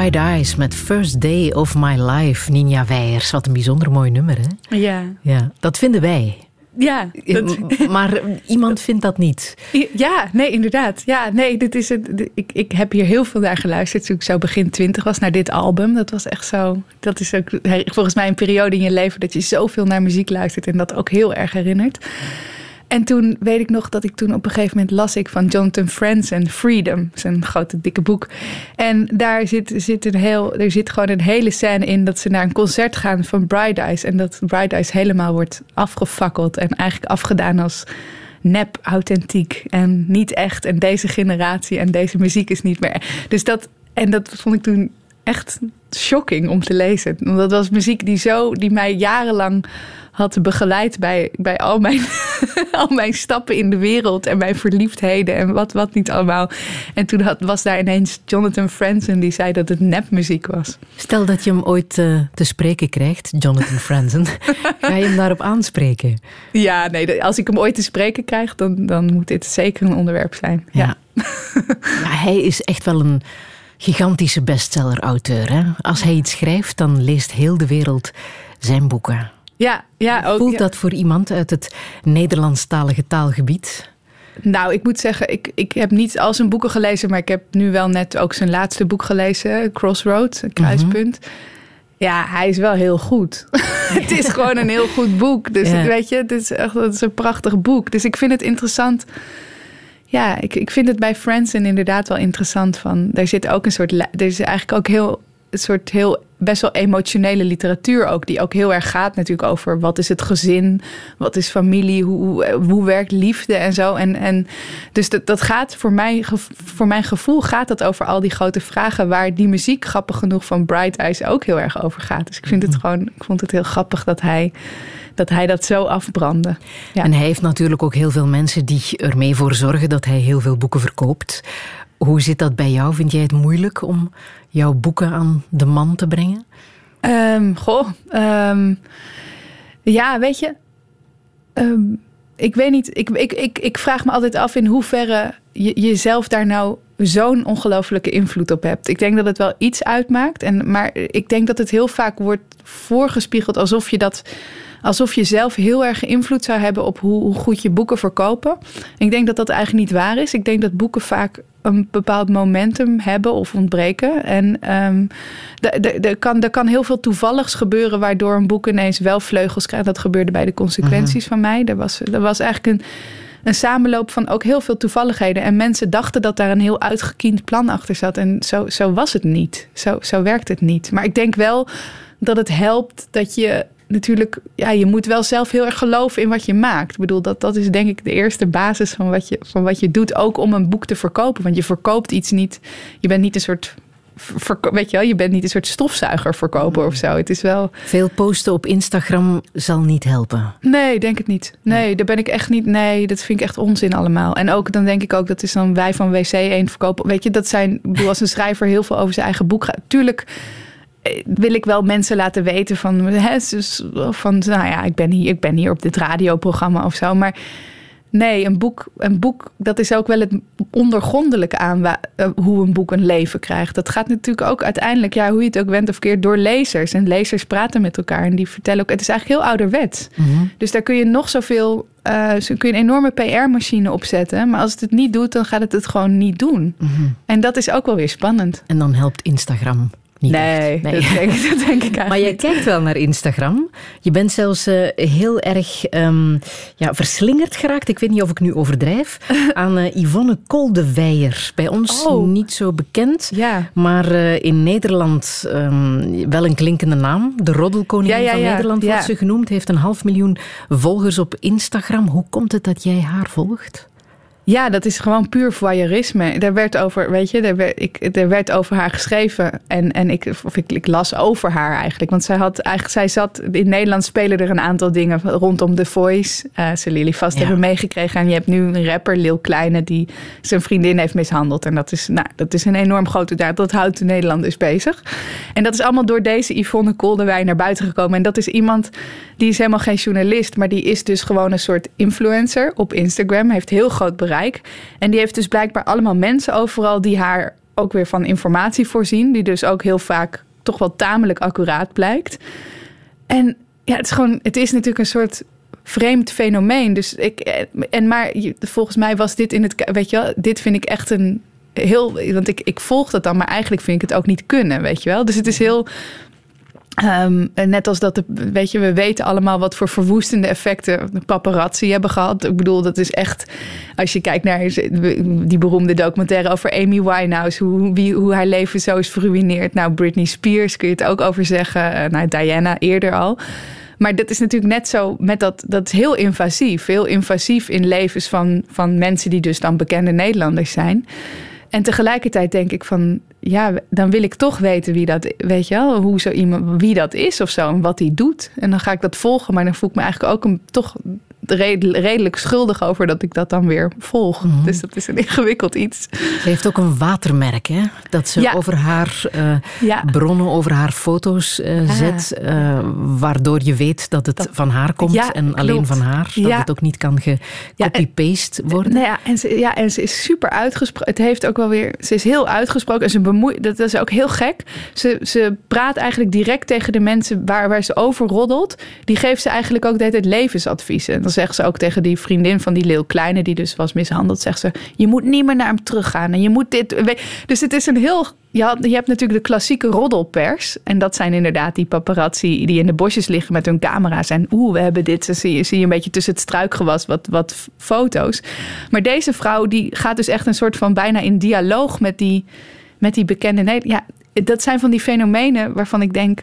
Bright Eyes met First Day of My Life, Ninja Weijers. Wat een bijzonder mooi nummer, hè? Ja. Ja, dat vinden wij. Ja, dat- Maar iemand vindt dat niet. Ja, nee, inderdaad. Ja, nee, dit is het. Ik, ik heb hier heel veel naar geluisterd toen ik zo begin twintig was, naar dit album. Dat was echt zo. Dat is ook volgens mij een periode in je leven dat je zoveel naar muziek luistert en dat ook heel erg herinnert. En toen weet ik nog dat ik toen op een gegeven moment las ik van Jonathan Franzen Freedom, zijn grote dikke boek. En daar zit, zit een heel, er zit gewoon een hele scène in dat ze naar een concert gaan van Bright Eyes. En dat Bright Eyes helemaal wordt afgefakkeld en eigenlijk afgedaan als nep, authentiek en niet echt. En deze generatie en deze muziek is niet meer. Dus dat, en dat vond ik toen echt shocking om te lezen. Want dat was muziek die, zo, die mij jarenlang had begeleid bij, bij al, mijn, al mijn stappen in de wereld en mijn verliefdheden en wat, wat niet allemaal. En toen had, was daar ineens Jonathan Franzen die zei dat het nepmuziek was. Stel dat je hem ooit eh, te spreken krijgt, Jonathan Franzen. Ga je hem daarop aanspreken? Ja, nee, als ik hem ooit te spreken krijg, dan, dan moet dit zeker een onderwerp zijn. Ja. Ja, hij is echt wel een gigantische bestseller-auteur. Als hij iets schrijft, dan leest heel de wereld zijn boeken. Ja, ja, ook. Voelt dat voor iemand uit het Nederlandstalige taalgebied? Nou, ik moet zeggen, ik, ik heb niet al zijn boeken gelezen, maar ik heb nu wel net ook zijn laatste boek gelezen, Crossroads, een kruispunt. Ja, hij is wel heel goed. het is gewoon een heel goed boek. Dus Ja. het, weet je, het is echt het is een prachtig boek. Dus ik vind het interessant. Ja, ik, ik vind het bij Franzen inderdaad wel interessant. Van, daar zit ook een soort. Er is eigenlijk ook heel. Een soort heel best wel emotionele literatuur ook. Die ook heel erg gaat natuurlijk over wat is het gezin, wat is familie, hoe, hoe, hoe werkt liefde en zo. En, en dus dat, dat gaat voor, mij, voor mijn gevoel gaat dat over al die grote vragen waar die muziek grappig genoeg van Bright Eyes ook heel erg over gaat. Dus ik vind het gewoon, ik vond het heel grappig dat hij dat, hij dat zo afbrandde. Ja. En hij heeft natuurlijk ook heel veel mensen die ermee voor zorgen dat hij heel veel boeken verkoopt. Hoe zit dat bij jou? Vind jij het moeilijk om jouw boeken aan de man te brengen? Ehm, goh, ehm, ja, weet je, ehm, ik weet niet. Ik, ik, ik, ik vraag me altijd af in hoeverre je jezelf daar nou zo'n ongelofelijke invloed op hebt. Ik denk dat het wel iets uitmaakt. En, maar ik denk dat het heel vaak wordt voorgespiegeld alsof je dat. Alsof je zelf heel erg invloed zou hebben op hoe goed je boeken verkopen. Ik denk dat dat eigenlijk niet waar is. Ik denk dat boeken vaak een bepaald momentum hebben of ontbreken. En ehm, er- kan, kan heel veel toevalligs gebeuren waardoor een boek ineens wel vleugels krijgt. Dat gebeurde bij de consequenties van mij. Er was, er was eigenlijk een, een samenloop van ook heel veel toevalligheden. En mensen dachten dat daar een heel uitgekiend plan achter zat. En zo, zo was het niet. Zo, zo werkt het niet. Maar ik denk wel dat het helpt dat je natuurlijk, ja, je moet wel zelf heel erg geloven in wat je maakt. Ik bedoel, dat, dat is denk ik de eerste basis van wat, je, van wat je doet, ook om een boek te verkopen. Want je verkoopt iets niet, je bent niet een soort, weet je wel, je bent niet een soort stofzuiger verkoper of zo. Het is wel, Veel posten op Instagram zal niet helpen. Nee, denk het niet. Nee, daar ben ik echt niet. Nee, dat vind ik echt onzin allemaal. En ook dan denk ik ook dat is dan wij van WC 1 verkopen. Weet je, dat zijn. Ik bedoel, als een schrijver heel veel over zijn eigen boek gaat. Tuurlijk wil ik wel mensen laten weten van. Hè, dus van nou ja, ik ben hier, ik ben hier op dit radioprogramma of zo. Maar nee, een boek, een boek, dat is ook wel het ondergrondelijke aan eh, hoe een boek een leven krijgt. Dat gaat natuurlijk ook uiteindelijk, ja, hoe je het ook went of keert, door lezers. En lezers praten met elkaar en die vertellen ook. Het is eigenlijk heel ouderwets. Dus daar kun je nog zoveel. zo kun je een enorme PR-machine opzetten. Maar als het het niet doet, dan gaat het het gewoon niet doen. En dat is ook wel weer spannend. En dan helpt Instagram niet Nee, echt. Nee. Dat, denk, ik- dat denk ik eigenlijk Maar jij kijkt wel naar Instagram. Je bent zelfs eh, heel erg ehm, ja, verslingerd geraakt, ik weet niet of ik nu overdrijf, aan eh, Yvonne Koldewijer. Bij ons Oh. niet zo bekend, Ja. maar eh, in Nederland ehm, wel een klinkende naam. De roddelkoningin Ja, ja, van. Nederland wordt ze genoemd. Heeft een half miljoen volgers op Instagram. Hoe komt het dat jij haar volgt? Ja, dat is gewoon puur voyeurisme. Er werd over, weet je, er werd, ik, er werd over haar geschreven. En, en ik, of ik, ik las over haar eigenlijk. Want zij had eigenlijk, zij zat, in Nederland spelen er een aantal dingen rondom The Voice. Eh zullen jullie vast Ja. hebben meegekregen. En je hebt nu een rapper, Lil Kleine, die zijn vriendin heeft mishandeld. En dat is, nou, dat is een enorm grote daad. Dat houdt de Nederlanders bezig. En dat is allemaal door deze Yvonne Koldewij naar buiten gekomen. En dat is iemand, die is helemaal geen journalist. Maar die is dus gewoon een soort influencer op Instagram. Heeft heel groot bereik. En die heeft dus blijkbaar allemaal mensen overal die haar ook weer van informatie voorzien. Die dus ook heel vaak toch wel tamelijk accuraat blijkt. En ja, het is gewoon, het is natuurlijk een soort vreemd fenomeen. Dus ik, en maar volgens mij was dit in het, weet je wel, dit vind ik echt een heel, want ik, ik volg dat dan, maar eigenlijk vind ik het ook niet kunnen, weet je wel. Dus het is heel, Ehm, net als dat, de, weet je, we weten allemaal wat voor verwoestende effecten de paparazzi hebben gehad. Ik bedoel, dat is echt, als je kijkt naar die beroemde documentaire over Amy Winehouse, hoe, hoe haar leven zo is verruineerd. Nou, Britney Spears kun je het ook over zeggen. Eh, Nou, Diana eerder al. Maar dat is natuurlijk net zo met dat, dat is heel invasief. Heel invasief in levens van, van mensen die dus dan bekende Nederlanders zijn. En tegelijkertijd denk ik van, ja, dan wil ik toch weten wie dat, weet je wel, hoe zo iemand, wie dat is of zo en wat hij doet. En dan ga ik dat volgen, maar dan voel ik me eigenlijk ook een, toch redelijk schuldig over dat ik dat dan weer volg. Dus dat is een ingewikkeld iets. Ze heeft ook een watermerk, hè? Dat ze Ja. over haar eh, Ja. bronnen, over haar foto's eh, Ah. zet. eh, waardoor je weet dat het Dat- van haar komt Ja, en alleen klopt. van haar. Dat het ook niet kan gecopy-paste worden. Nou ja, en ze, ja, en ze is super uitgesproken. Het heeft ook wel weer. Ze is heel uitgesproken en ze bemoeit. Dat is ook heel gek. Ze, ze praat eigenlijk direct tegen de mensen waar, waar ze over roddelt. Die geeft ze eigenlijk ook de hele tijd levensadviezen. En dan zegt ze ook tegen die vriendin van die Leeuw Kleine, die dus was mishandeld, zegt ze: Je moet niet meer naar hem teruggaan. En je moet dit. Dus het is een heel. Je, had, je hebt natuurlijk de klassieke roddelpers. En dat zijn inderdaad die paparazzi die in de bosjes liggen met hun camera's. En oeh, we hebben dit. Dan zie zie je een beetje tussen het struikgewas wat, wat foto's. Maar deze vrouw die gaat dus echt een soort van bijna in dialoog met die, met die bekende Nederland. Ja, dat zijn van die fenomenen waarvan ik denk.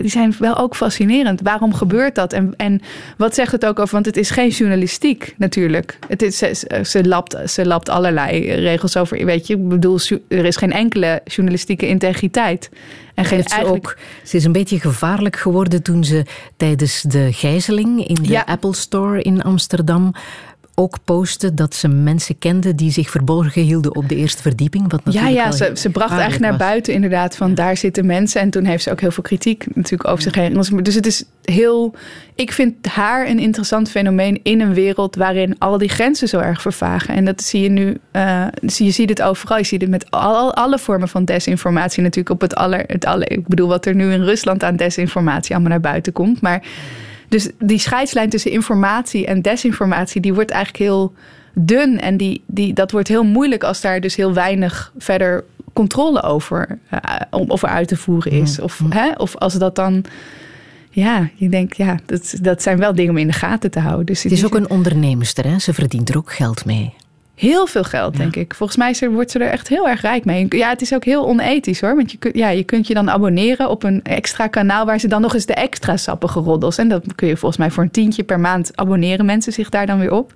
Die zijn wel ook fascinerend. Waarom gebeurt dat? En, en wat zegt het ook over? Want het is geen journalistiek natuurlijk. Het is, ze, ze, lapt, ze lapt allerlei regels over. Weet je, ik bedoel, er is geen enkele journalistieke integriteit. En geen ze, eigenlijk. ook, ze is een beetje gevaarlijk geworden toen ze tijdens de gijzeling in de Ja. Apple Store in Amsterdam ook postte dat ze mensen kende die zich verborgen hielden op de eerste verdieping. Wat Ja, natuurlijk ja ze, ze bracht echt naar was. buiten inderdaad van daar zitten mensen. En toen heeft ze ook heel veel kritiek natuurlijk over zich heen. Dus het is heel... Ik vind haar een interessant fenomeen in een wereld waarin al die grenzen zo erg vervagen. En dat zie je nu, zie, je ziet het overal. Je ziet het met al, alle vormen van desinformatie natuurlijk op het aller, het aller... Ik bedoel wat er nu in Rusland aan desinformatie allemaal naar buiten komt. Maar dus die scheidslijn tussen informatie en desinformatie, die wordt eigenlijk heel dun. En die, die, dat wordt heel moeilijk als daar dus heel weinig verder controle over, eh, om over uit te voeren is. Of, hè, of als dat dan. Ja, je denkt, ja, dat, dat zijn wel dingen om in de gaten te houden. Dus Het is ook een onderneemster, hè? ze verdient er ook geld mee. Heel veel geld, denk ik. Volgens mij wordt ze er echt heel erg rijk mee. Ja, het is ook heel onethisch hoor. Want je, kunt, ja, je kunt je dan abonneren op een extra kanaal... waar ze dan nog eens de extra sappige roddels... en dat kun je volgens mij voor een tientje per maand abonneren mensen zich daar dan weer op.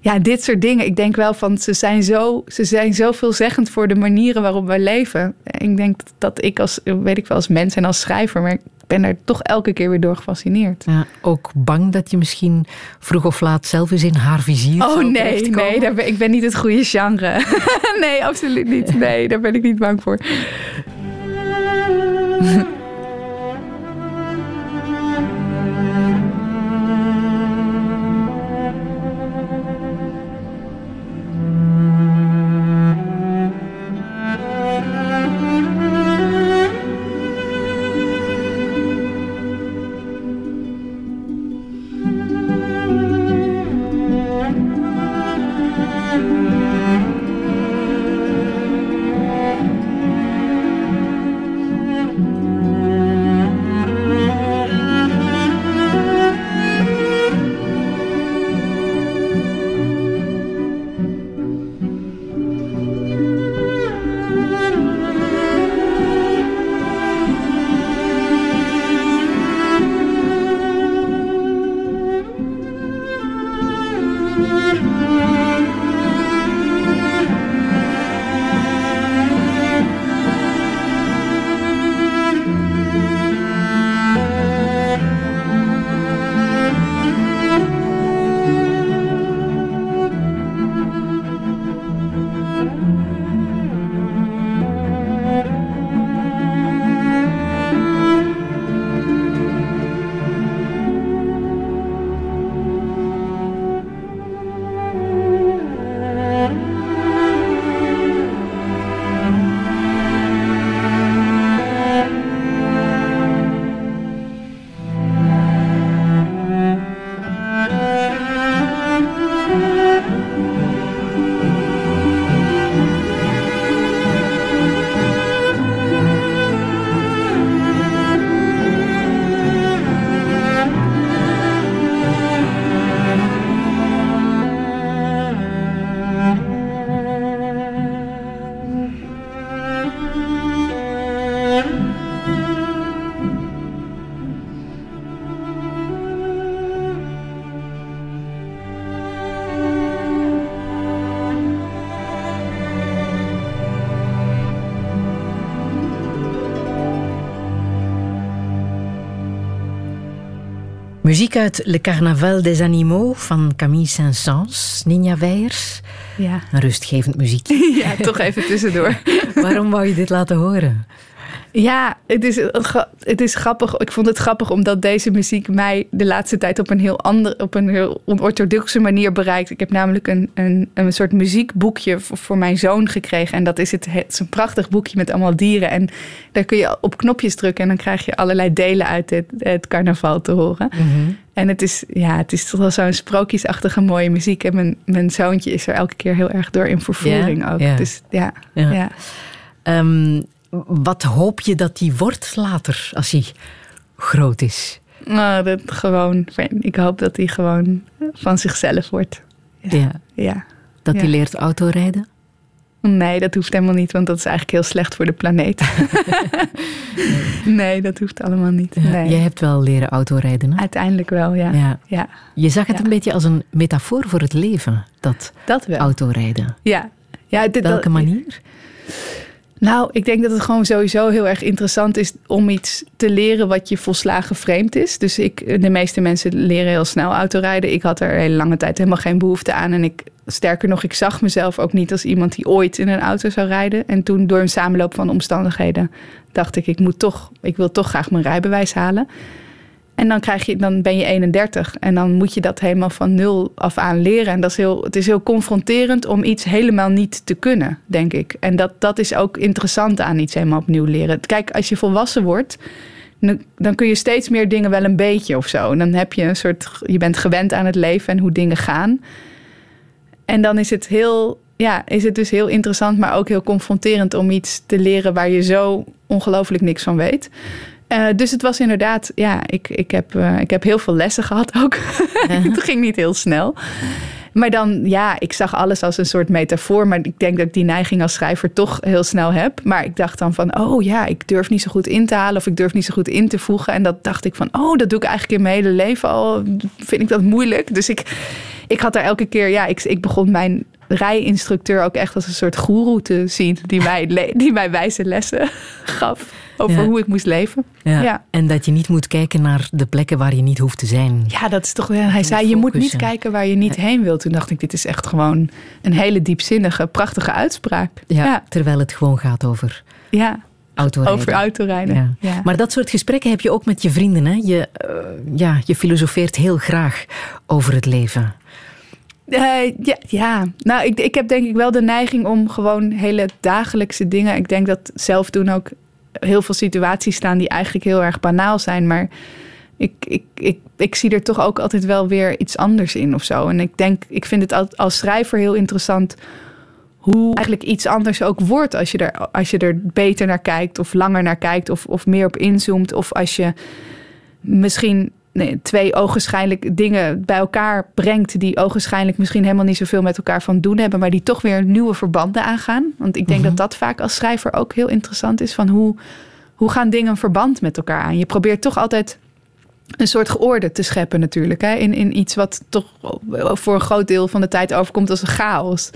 Ja, dit soort dingen. Ik denk wel van, ze zijn zo, ze zijn zo veelzeggend voor de manieren waarop wij leven. Ik denk dat ik als, weet ik wel, als mens en als schrijver... maar ben daar toch elke keer weer door gefascineerd. Ja, ook bang dat je misschien vroeg of laat zelf eens in haar vizier Oh nee, nee, daar ben, ik ben niet het goede genre. nee, absoluut niet. Nee, daar ben ik niet bang voor. Muziek uit Le Carnaval des Animaux van Camille Saint-Saëns, Ninja Weijers. Ja. Een rustgevend muziek. ja, toch even tussendoor. Waarom wou je dit laten horen? Ja, het is, gra- het is grappig. Ik vond het grappig omdat deze muziek mij de laatste tijd op een heel andere, op een heel onorthodoxe manier bereikt. Ik heb namelijk een, een, een soort muziekboekje voor, voor mijn zoon gekregen. En dat is het, het is een prachtig boekje met allemaal dieren. En daar kun je op knopjes drukken en dan krijg je allerlei delen uit het, het carnaval te horen. En het is, ja, het is toch wel zo'n sprookjesachtige mooie muziek. En mijn, mijn zoontje is er elke keer heel erg door in vervoering ook. Ja. Dus ja, Ja. ja. Ehm, wat hoop je dat die wordt later, als hij groot is? Nou, dat gewoon, ik hoop dat hij gewoon van zichzelf wordt. Ja. Ja. Dat Ja. hij leert autorijden? Nee, dat hoeft helemaal niet, want dat is eigenlijk heel slecht voor de planeet. nee, dat hoeft allemaal niet. Nee. Jij hebt wel leren autorijden, hè? Uiteindelijk wel, ja. Ja. Ja, Je zag het Ja. een beetje als een metafoor voor het leven, dat dat wel. autorijden. Ja. ja dit, Welke dat- manier? Nou, ik denk dat het gewoon sowieso heel erg interessant is om iets te leren wat je volslagen vreemd is. Dus ik, de meeste mensen leren heel snel autorijden. Ik had er hele lange tijd helemaal geen behoefte aan. En ik, sterker nog, ik zag mezelf ook niet als iemand die ooit in een auto zou rijden. En toen door een samenloop van omstandigheden dacht ik, ik moet toch, ik wil toch graag mijn rijbewijs halen. En dan, krijg je, dan ben je 31 en dan moet je dat helemaal van nul af aan leren. En dat is heel, het is heel confronterend om iets helemaal niet te kunnen, denk ik. En dat, dat is ook interessant aan iets helemaal opnieuw leren. Kijk, als je volwassen wordt, dan- kun je steeds meer dingen wel een beetje of zo. En dan heb je een soort, je bent gewend aan het leven en hoe dingen gaan. En dan is het heel, ja, is het dus heel interessant, maar ook heel confronterend om iets te leren waar je zo ongelooflijk niks van weet. Eh, dus het was inderdaad, ja, ik, ik, heb, eh, ik heb heel veel lessen gehad ook. het ging niet heel snel. Maar dan, ja, ik zag alles als een soort metafoor. Maar ik denk dat ik die neiging als schrijver toch heel snel heb. Maar ik dacht dan van, oh ja, ik durf niet zo goed in te halen. Of ik durf niet zo goed in te voegen. En dat dacht ik van, oh, dat doe ik eigenlijk in mijn hele leven al. Vind ik dat moeilijk. Dus ik, ik had daar elke keer, ja, ik, ik begon mijn rijinstructeur ook echt als een soort goeroe te zien. Die mij, die mij wijze lessen gaf over Ja. hoe ik moest leven. Ja. Ja. En dat je niet moet kijken naar de plekken waar je niet hoeft te zijn. Ja, dat is toch. Hij zei: Je moet niet kijken waar je niet heen wilt. Toen dacht ik: Dit is echt gewoon een hele diepzinnige, prachtige uitspraak. Ja, Terwijl het gewoon gaat over ja. autorijden. over autorijden. Ja. Ja. Maar dat soort gesprekken heb je ook met je vrienden. Hè? Je, eh, ja, je filosofeert heel graag over het leven. Eh, ja, ja, nou, ik, ik heb denk ik wel de neiging om gewoon hele dagelijkse dingen. Ik denk dat zelf doen ook heel veel situaties staan die eigenlijk heel erg banaal zijn. Maar ik, ik, ik, ik zie er toch ook altijd wel weer iets anders in of zo. En ik denk, ik vind het al- als schrijver heel interessant hoe eigenlijk iets anders ook wordt als je er, als je er beter naar kijkt of langer naar kijkt of, of meer op inzoomt. Of als je misschien nee, twee ogenschijnlijk dingen bij elkaar brengt die ogenschijnlijk misschien helemaal niet zoveel met elkaar van doen hebben, maar die toch weer nieuwe verbanden aangaan. Want ik denk dat dat vaak als schrijver ook heel interessant is van hoe, hoe gaan dingen een verband met elkaar aan. Je probeert toch altijd een soort georde te scheppen natuurlijk. Hè? In, in iets wat toch voor een groot deel van de tijd overkomt als een chaos.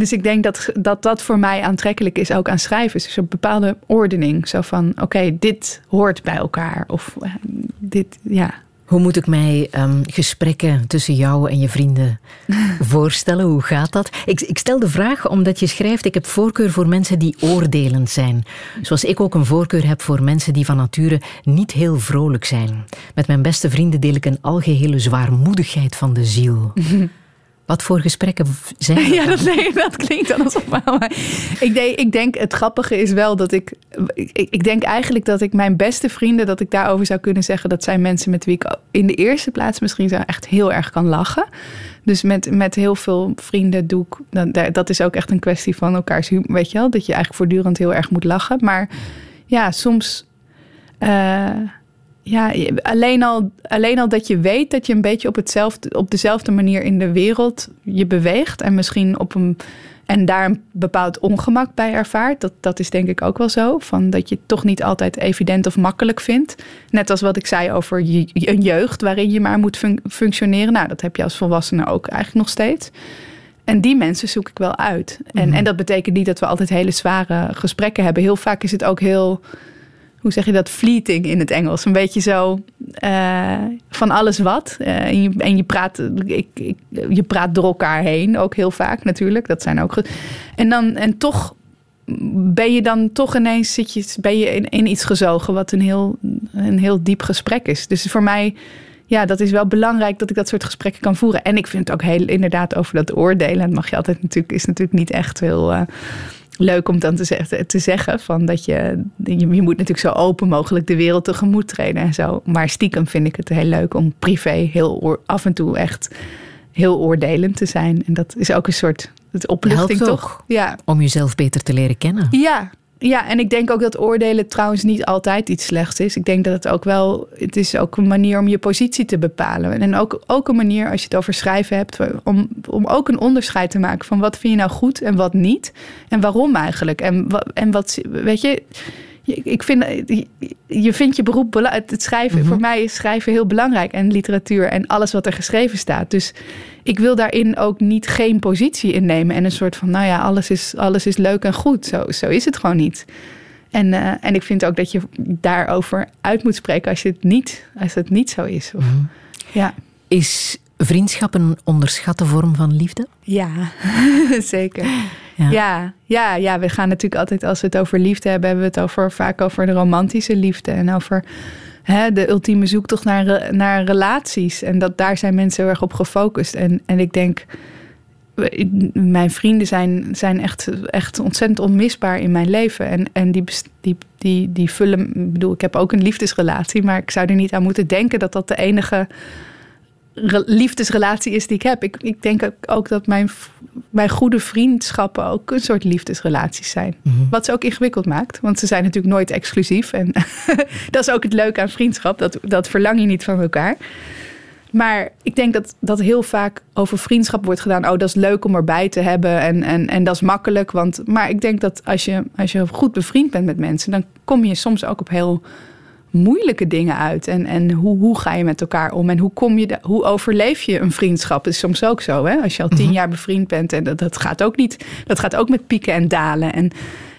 Dus ik denk dat, dat dat voor mij aantrekkelijk is ook aan schrijvers. Dus een bepaalde ordening. Zo van, oké, dit hoort bij elkaar. Of eh, dit, ja. Hoe moet ik mij ehm, gesprekken tussen jou en je vrienden voorstellen? Hoe gaat dat? Ik, ik stel de vraag omdat je schrijft: ik heb voorkeur voor mensen die oordelend zijn. Zoals ik ook een voorkeur heb voor mensen die van nature niet heel vrolijk zijn. Met mijn beste vrienden deel ik een algehele zwaarmoedigheid van de ziel. Wat voor gesprekken zijn dat? Ja, dat, nee, dat klinkt dan alsof... Maar ik, denk, ik denk, het grappige is wel dat ik, ik... Ik denk eigenlijk dat ik mijn beste vrienden... dat ik daarover zou kunnen zeggen... dat zijn mensen met wie ik in de eerste plaats misschien zo echt heel erg kan lachen. Dus met, met heel veel vrienden doe ik... dan- daar- Dat is ook echt een kwestie van elkaars humor, weet je wel? Dat je eigenlijk voortdurend heel erg moet lachen. Maar ja, soms... eh, ja, alleen al, alleen al dat je weet dat je een beetje op, hetzelfde, op dezelfde manier in de wereld je beweegt. En misschien op een. En daar een bepaald ongemak bij ervaart. Dat, dat is denk ik ook wel zo. Van dat je het toch niet altijd evident of makkelijk vindt. Net als wat ik zei over je, een jeugd waarin je maar moet fun- functioneren. Nou, dat heb je als volwassene ook eigenlijk nog steeds. En die mensen zoek ik wel uit. En, en dat betekent niet dat we altijd hele zware gesprekken hebben. Heel vaak is het ook heel hoe zeg je dat, fleeting in het Engels. Een beetje zo eh, van alles wat. Eh, en, je, en je, praat, ik, ik, je praat door elkaar heen, ook heel vaak natuurlijk. Dat zijn ook. En, dan, en toch ben je dan toch ineens zit je, ben je in, in iets gezogen wat een heel, een heel diep gesprek is. Dus voor mij, ja, dat is wel belangrijk dat ik dat soort gesprekken kan voeren. En ik vind het ook heel inderdaad over dat oordelen. Dat mag je altijd natuurlijk, is natuurlijk niet echt heel. eh, leuk om dan te, zeggen- te zeggen van dat je, je, je moet natuurlijk zo open mogelijk de wereld tegemoet treden en zo. Maar stiekem vind ik het heel leuk om privé heel af en toe echt heel oordelend te zijn. En dat is ook een soort het opluchting Helpt ook. toch? Ja. Om jezelf beter te leren kennen. Ja. Ja, en ik denk ook dat oordelen trouwens niet altijd iets slechts is. Ik denk dat het ook wel, het is ook een manier om je positie te bepalen. En ook, ook een manier, als je het over schrijven hebt, om, om ook een onderscheid te maken van wat vind je nou goed en wat niet. En waarom eigenlijk. En, en wat, weet je- ik vind, je- vindt je beroep, het schrijven, voor mij is schrijven heel belangrijk. En literatuur en alles wat er geschreven staat. Dus ik wil daarin ook niet geen positie innemen. En een soort van, nou ja, alles is, alles is leuk en goed. Zo, zo is het gewoon niet. En, eh, en ik vind ook dat je daarover uit moet spreken als, je het, niet, als het niet zo is. Of, Ja. Is vriendschap een onderschatte vorm van liefde? Ja, zeker. Ja. Ja. Ja, we gaan natuurlijk altijd, als we het over liefde hebben, hebben we het over, vaak over de romantische liefde en over hè, de ultieme zoektocht naar, naar relaties. En dat, daar zijn mensen heel erg op gefocust. En, en ik denk, mijn vrienden zijn, zijn echt, echt ontzettend onmisbaar in mijn leven. En, en die, die, die, die vullen, ik bedoel, ik heb ook een liefdesrelatie, maar ik zou er niet aan moeten denken dat dat de enige re- liefdesrelatie is die ik heb. Ik, ik denk ook dat mijn, mijn goede vriendschappen ook een soort liefdesrelaties zijn. Wat ze ook ingewikkeld maakt, want ze zijn natuurlijk nooit exclusief. En dat is ook het leuke aan vriendschap, dat, dat verlang je niet van elkaar. Maar ik denk dat, dat heel vaak over vriendschap wordt gedaan. Oh, dat is leuk om erbij te hebben en, en, en dat is makkelijk. Want, maar ik denk dat als je, als je goed bevriend bent met mensen, dan kom je soms ook op heel moeilijke dingen uit. En, en hoe, hoe ga je met elkaar om? En hoe, kom je de, hoe overleef je een vriendschap? Dat is soms ook zo. Hè? Als je al tien jaar bevriend bent. En dat, dat gaat ook niet. Dat gaat ook met pieken en dalen. En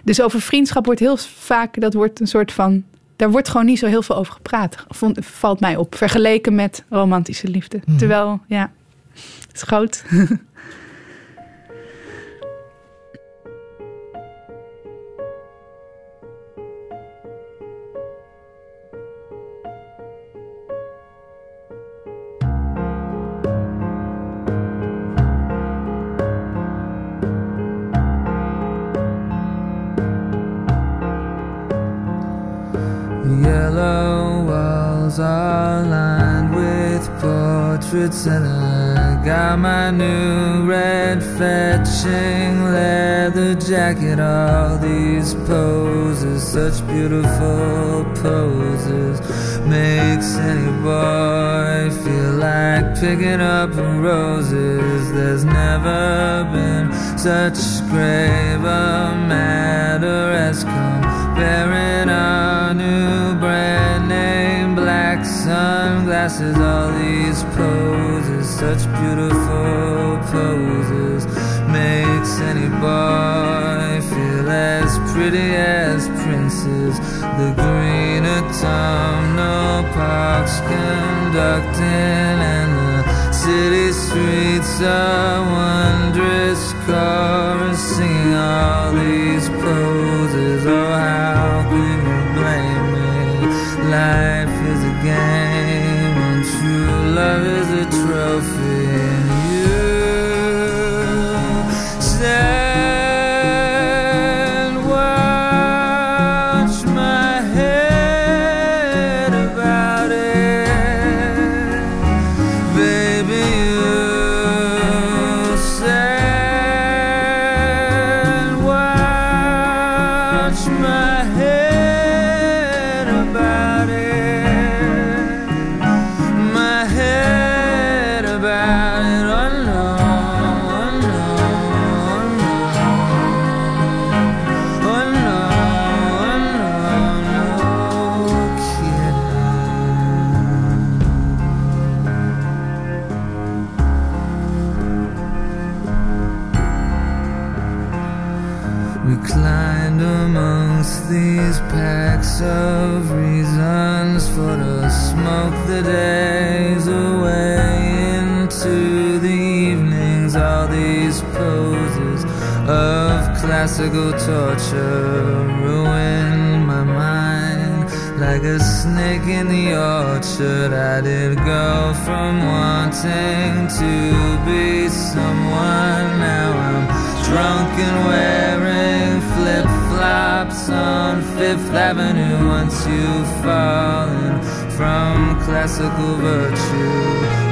dus over vriendschap wordt heel vaak. Dat wordt een soort van. Daar wordt gewoon niet zo heel veel over gepraat. Vond, valt mij op. Vergeleken met romantische liefde. Terwijl, ja, het is groot. portraits, and I got my new red fetching leather jacket. All these poses, such beautiful poses, makes any boy feel like picking up roses. There's never been such grave a matter as comparing our new brand name sunglasses. All these poses, such beautiful poses, makes any boy feel as pretty as princes. The green autumnal parks conducting and the city streets are wondrous chorus singing all these poses. Oh, how can you blame me? A game and true love is a trophy. Classical torture ruin my mind like a snake in the orchard. I did go from wanting to be someone. Now I'm drunk and wearing flip flops on Fifth Avenue. Once you've fallen from classical virtue,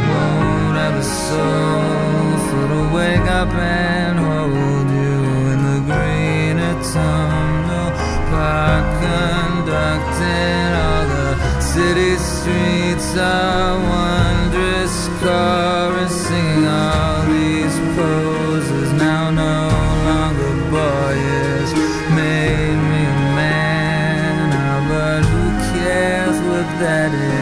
won't have a soul for to wake up and hold you autumnal park conducted all the city streets a wondrous chorus singing all these poses now no longer boys made me a man oh, but who cares what that is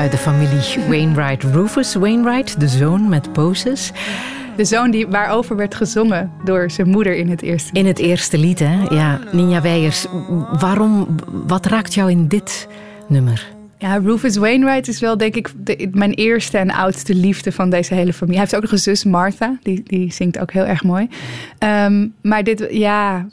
uit de familie Wainwright. Rufus Wainwright, de zoon met poses. De zoon die, waarover werd gezongen door zijn moeder in het eerste. In het eerste lied, hè? Ja, Ninja Weijers. Waarom, wat raakt jou in dit nummer? Ja, Rufus Wainwright is wel denk ik mijn eerste en oudste liefde van deze hele familie. Hij heeft ook nog een zus, Martha. Die, die zingt ook heel erg mooi. Ehm, maar dit, ja,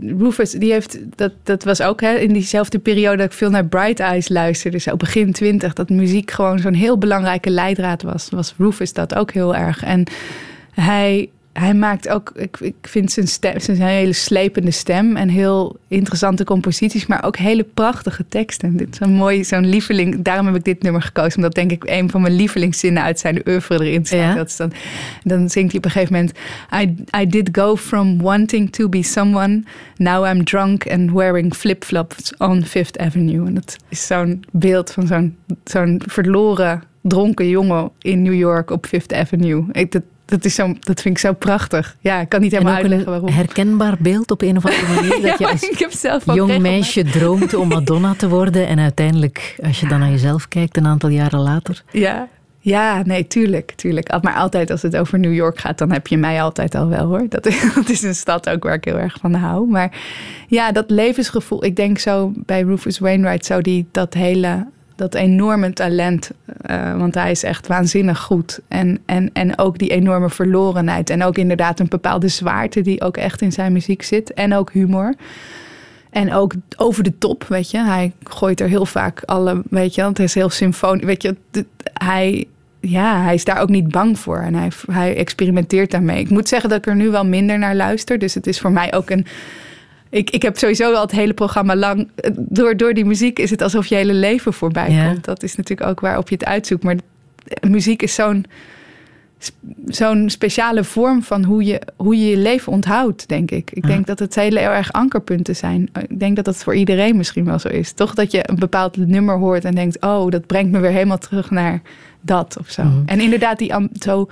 Rufus, die heeft, dat, dat was ook hè, in diezelfde periode dat ik veel naar Bright Eyes luisterde. Zo begin twintig, dat muziek gewoon zo'n heel belangrijke leidraad was. Was Rufus dat ook heel erg. En hij, hij maakt ook, ik, ik vind zijn stem, zijn hele slepende stem en heel interessante composities, maar ook hele prachtige teksten. Dit is een mooi, zo'n lieveling. Daarom heb ik dit nummer gekozen, omdat denk ik een van mijn lievelingszinnen uit zijn oeuvre erin staat. Ja. Dat is dan, dan zingt hij op een gegeven moment: I, I did go from wanting to be someone, now I'm drunk and wearing flip-flops on Fifth Avenue. En dat is zo'n beeld van zo'n zo'n verloren, dronken jongen in New York op Fifth Avenue. Ik, dat, dat, is zo, dat vind ik zo prachtig. Ja, ik kan niet helemaal uitleggen waarom. herkenbaar beeld op een of andere manier. Dat je Ja, als ik heb zelf jong meisje droomt om Madonna te worden. En uiteindelijk, als je dan naar jezelf kijkt, een aantal jaren later. Ja. ja, nee, tuurlijk, tuurlijk. Maar altijd als het over New York gaat, dan heb je mij altijd al wel hoor. Dat, dat is een stad ook waar ik heel erg van hou. Maar ja, dat levensgevoel. Ik denk zo bij Rufus Wainwright, zo die, dat hele, dat enorme talent. eh, want hij is echt waanzinnig goed. En, en, en ook die enorme verlorenheid. En ook inderdaad een bepaalde zwaarte die ook echt in zijn muziek zit. En ook humor. En ook over de top, weet je. Hij gooit er heel vaak alle, weet je, want hij is heel symfonisch. Weet je, hij, ja, hij is daar ook niet bang voor. En hij, hij experimenteert daarmee. Ik moet zeggen dat ik er nu wel minder naar luister. Dus het is voor mij ook een... Ik, ik heb sowieso al het hele programma lang... Door, door die muziek is het alsof je hele leven voorbij Ja. komt. Dat is natuurlijk ook waarop je het uitzoekt. Maar muziek is zo'n zo'n speciale vorm van hoe je, hoe je je leven onthoudt, denk ik. Ik denk dat het hele heel erg ankerpunten zijn. Ik denk dat dat voor iedereen misschien wel zo is. Toch dat je een bepaald nummer hoort en denkt... oh, dat brengt me weer helemaal terug naar dat of zo. En inderdaad, die zo,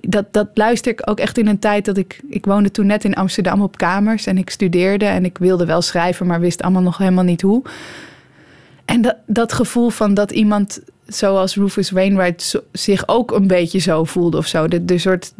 dat, dat luister ik ook echt in een tijd dat ik... Ik woonde toen net in Amsterdam op kamers en ik studeerde... en ik wilde wel schrijven, maar wist allemaal nog helemaal niet hoe. En dat, dat gevoel van dat iemand zoals Rufus Wainwright zo- zich ook een beetje zo voelde of zo. De, de soort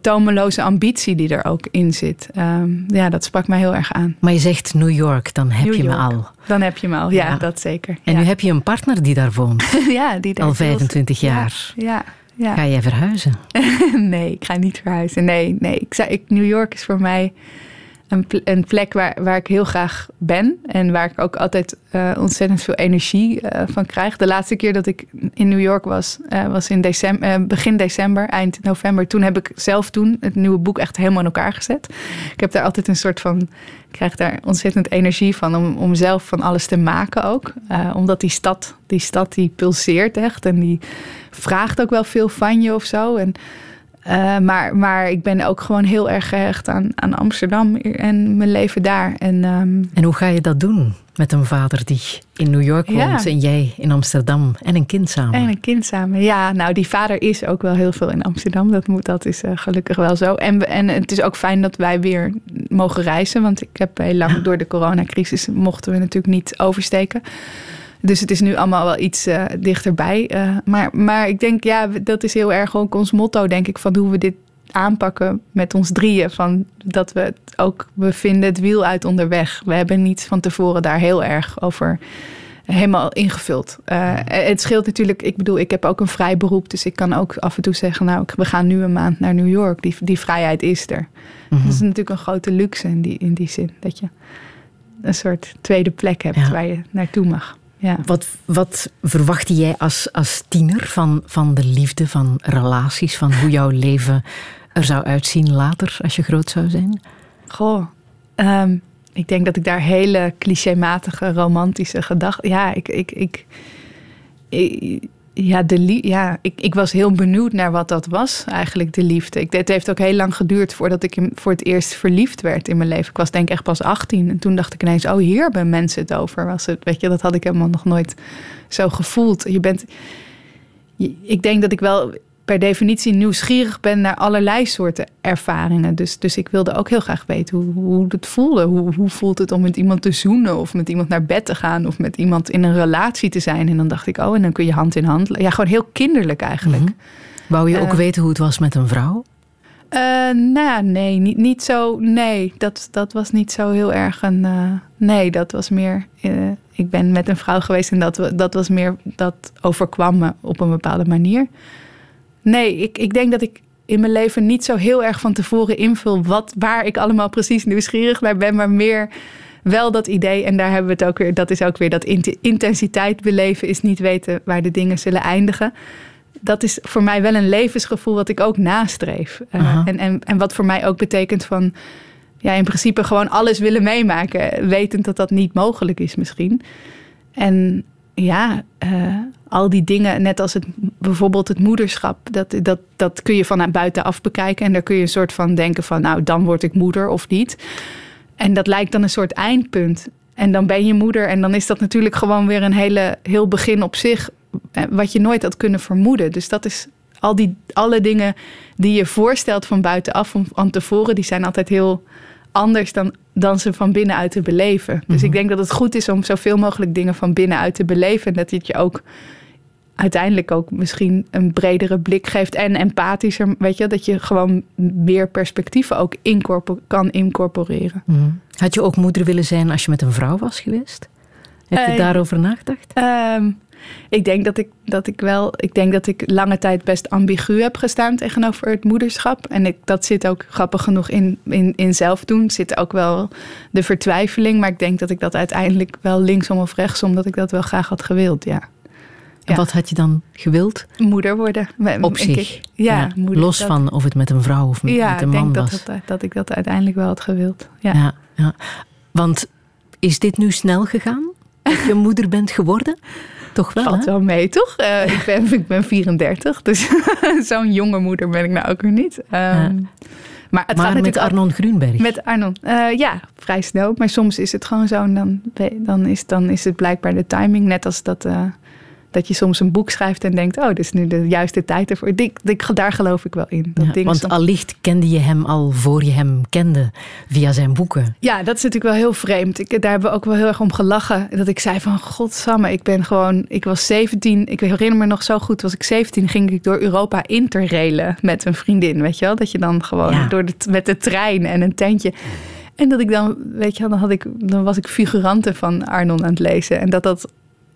tomeloze ambitie die er ook in zit. Ehm, ja, dat sprak mij heel erg aan. Maar je zegt New York, dan heb New je me al. Dan heb je me al, ja, Ja. dat zeker. En ja. nu heb je een partner die daar woont. ja, die daar Al veel- 25 jaar. Ja, ja. Ga jij verhuizen? nee, ik ga niet verhuizen. Nee, nee. Ik zei, ik, New York is voor mij een, een plek waar, waar ik heel graag ben. En waar ik ook altijd eh, ontzettend veel energie eh, van krijg. De laatste keer dat ik in New York was, eh, was in december, begin december, eind november. Toen heb ik zelf toen het nieuwe boek echt helemaal in elkaar gezet. Ik heb daar altijd een soort van. Ik krijg daar ontzettend energie van om, om zelf van alles te maken ook. Omdat die stad, die stad die pulseert echt. En die vraagt ook wel veel van je of zo. En eh, maar, maar ik ben ook gewoon heel erg gehecht aan, aan Amsterdam en mijn leven daar. En, ehm, En hoe ga je dat doen met een vader die in New York Ja. woont en jij in Amsterdam en een kind samen? en een kind samen. Ja, nou, die vader is ook wel heel veel in Amsterdam. Dat, moet, dat is eh, gelukkig wel zo. En, en het is ook fijn dat wij weer mogen reizen. Want ik heb heel lang door de coronacrisis mochten we natuurlijk niet oversteken. Dus het is nu allemaal wel iets eh, dichterbij. Eh, maar, maar ik denk, ja, dat is heel erg ook ons motto, denk ik, van hoe we dit aanpakken met ons drieën. Van dat we het ook, we vinden het wiel uit onderweg. We hebben niet van tevoren daar heel erg over helemaal ingevuld. Eh, het scheelt natuurlijk, ik bedoel, ik heb ook een vrij beroep. Dus ik kan ook af en toe zeggen, nou, we gaan nu een maand naar New York. Die, die vrijheid is er. Mhm. Dat is natuurlijk een grote luxe in die, in die zin. Dat je een soort tweede plek hebt Ja. waar je naartoe mag. Ja. Wat, wat verwachtte jij als, als tiener van, van de liefde, van relaties, van hoe jouw leven er zou uitzien later als je groot zou zijn? Goh, ehm, ik denk dat ik daar hele clichématige, romantische gedachten... Ja, ik... ik, ik, ik- ja, de ja ik, ik was heel benieuwd naar wat dat was, eigenlijk de liefde. Ik, het heeft ook heel lang geduurd voordat ik voor het eerst verliefd werd in mijn leven. Ik was denk ik echt pas 18. En toen dacht ik ineens, oh, hier hebben mensen het over. Was het, weet je, dat had ik helemaal nog nooit zo gevoeld. Je bent, ik denk dat ik wel per definitie nieuwsgierig ben naar allerlei soorten ervaringen. Dus, dus ik wilde ook heel graag weten hoe, hoe het voelde. Hoe, hoe voelt het om met iemand te zoenen of met iemand naar bed te gaan of met iemand in een relatie te zijn. En dan dacht ik, oh, en dan kun je hand in hand. Ja, gewoon heel kinderlijk eigenlijk. Wou je ook Eh. weten hoe het was met een vrouw? Eh, nou, nee, niet, niet zo. Nee, dat, dat was niet zo heel erg een. eh, nee, dat was meer. ik ben met een vrouw geweest en dat, dat was meer. Dat overkwam me op een bepaalde manier. Nee, ik, ik denk dat ik in mijn leven niet zo heel erg van tevoren invul wat, waar ik allemaal precies nieuwsgierig naar ben, maar meer wel dat idee. En daar hebben we het ook weer. Dat is ook weer dat int- intensiteit beleven is niet weten waar de dingen zullen eindigen dat is voor mij wel een levensgevoel wat ik ook nastreef. Eh, en, en, en wat voor mij ook betekent van... ja, in principe gewoon alles willen meemaken... wetend dat dat niet mogelijk is misschien. En ja, eh, al die dingen, net als het, bijvoorbeeld het moederschap... Dat, dat, dat kun je van buitenaf bekijken... en daar kun je een soort van denken van... nou, dan word ik moeder of niet. En dat lijkt dan een soort eindpunt. En dan ben je moeder en dan is dat natuurlijk gewoon weer een hele, heel begin op zich... eh, wat je nooit had kunnen vermoeden. Dus dat is al die, alle dingen die je voorstelt van buitenaf, van, van tevoren... die zijn altijd heel anders dan, dan ze van binnenuit te beleven. Dus ik denk dat het goed is om zoveel mogelijk dingen van binnenuit te beleven... en dat het je ook uiteindelijk ook misschien een bredere blik geeft en empathischer, weet je, dat je gewoon meer perspectieven ook incorpor- kan incorporeren. Mhm. Had je ook moeder willen zijn als je met een vrouw was geweest? Heb je Eh, daarover nagedacht? Ehm, ik denk dat ik, dat ik wel, ik denk dat ik lange tijd best ambigu heb gestaan tegenover het moederschap. En ik, dat zit ook grappig genoeg in, in, in zelfdoen. Zit ook wel de vertwijfeling. Maar ik denk dat ik dat uiteindelijk wel linksom of rechtsom, dat ik dat wel graag had gewild, ja. En wat had je dan gewild? Moeder worden. Op Ik- zich. ik- ja, moeder, Los dat- van of het met een vrouw of met Ja, met een ik man denk dat, was. het, dat ik dat uiteindelijk wel had gewild. Ja. Ja, ja. Want is dit nu snel gegaan? Dat je moeder bent geworden? Toch wel, Valt hè? wel mee, toch? Eh, ik, ben, ik ben 34, dus zo'n jonge moeder ben ik nou ook weer niet. Ehm, Maar, het Maar gaat met Arnon Grunberg? Met Arnon. Eh, ja, vrij snel. Maar soms is het gewoon zo. En dan, dan, is, dan is het blijkbaar de timing. Net als dat, eh, dat je soms een boek schrijft en denkt... oh, dit is nu de juiste tijd ervoor. Ik, ik, daar geloof ik wel in. Dat Ja, want soms- allicht kende je hem al voor je hem kende via zijn boeken. Ja, dat is natuurlijk wel heel vreemd. Ik, daar hebben we ook wel heel erg om gelachen. Dat ik zei van, godsamme, ik ben gewoon... Ik was 17, ik herinner me nog zo goed. Was ik 17, ging ik door Europa interrailen met een vriendin, weet je wel? Dat je dan gewoon Ja. door de, met de trein en een tentje... En dat ik dan, weet je dan, had ik, dan was ik figuranten van Arnon aan het lezen. En dat dat,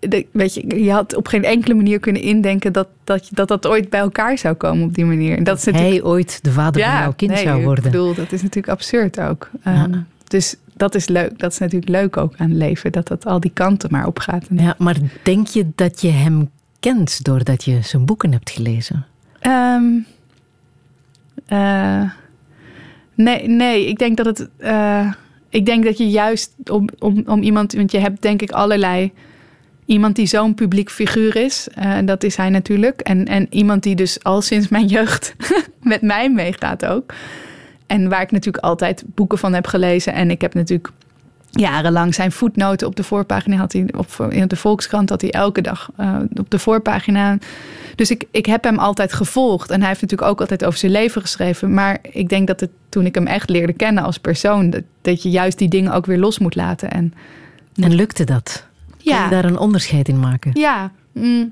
de- weet je, je had op geen enkele manier kunnen indenken... dat dat, dat, dat ooit bij elkaar zou komen op die manier. En dat is Hij ooit de vader van jouw kind nee, zou worden. Ik bedoel, dat is natuurlijk absurd ook. Ehm, Dus dat is leuk. Dat is natuurlijk leuk ook aan het leven. Dat dat al die kanten maar opgaat. Ja, maar denk je dat je hem kent doordat je zijn boeken hebt gelezen? Ehm, eh, nee, nee, ik denk dat het. eh, ik denk dat je juist om, om, om iemand. Want je hebt denk ik allerlei. Iemand die zo'n publiek figuur is. eh, dat is hij natuurlijk. En, en iemand die dus al sinds mijn jeugd met mij meegaat ook. En waar ik natuurlijk altijd boeken van heb gelezen. En ik heb natuurlijk jarenlang zijn voetnoten op de voorpagina had hij op in de Volkskrant had hij elke dag eh, op de voorpagina. Dus ik, ik heb hem altijd gevolgd en hij heeft natuurlijk ook altijd over zijn leven geschreven. Maar ik denk dat het toen ik hem echt leerde kennen als persoon, dat, dat je juist die dingen ook weer los moet laten. En En lukte dat? Kun Ja. je daar een onderscheid in maken? ja, mm,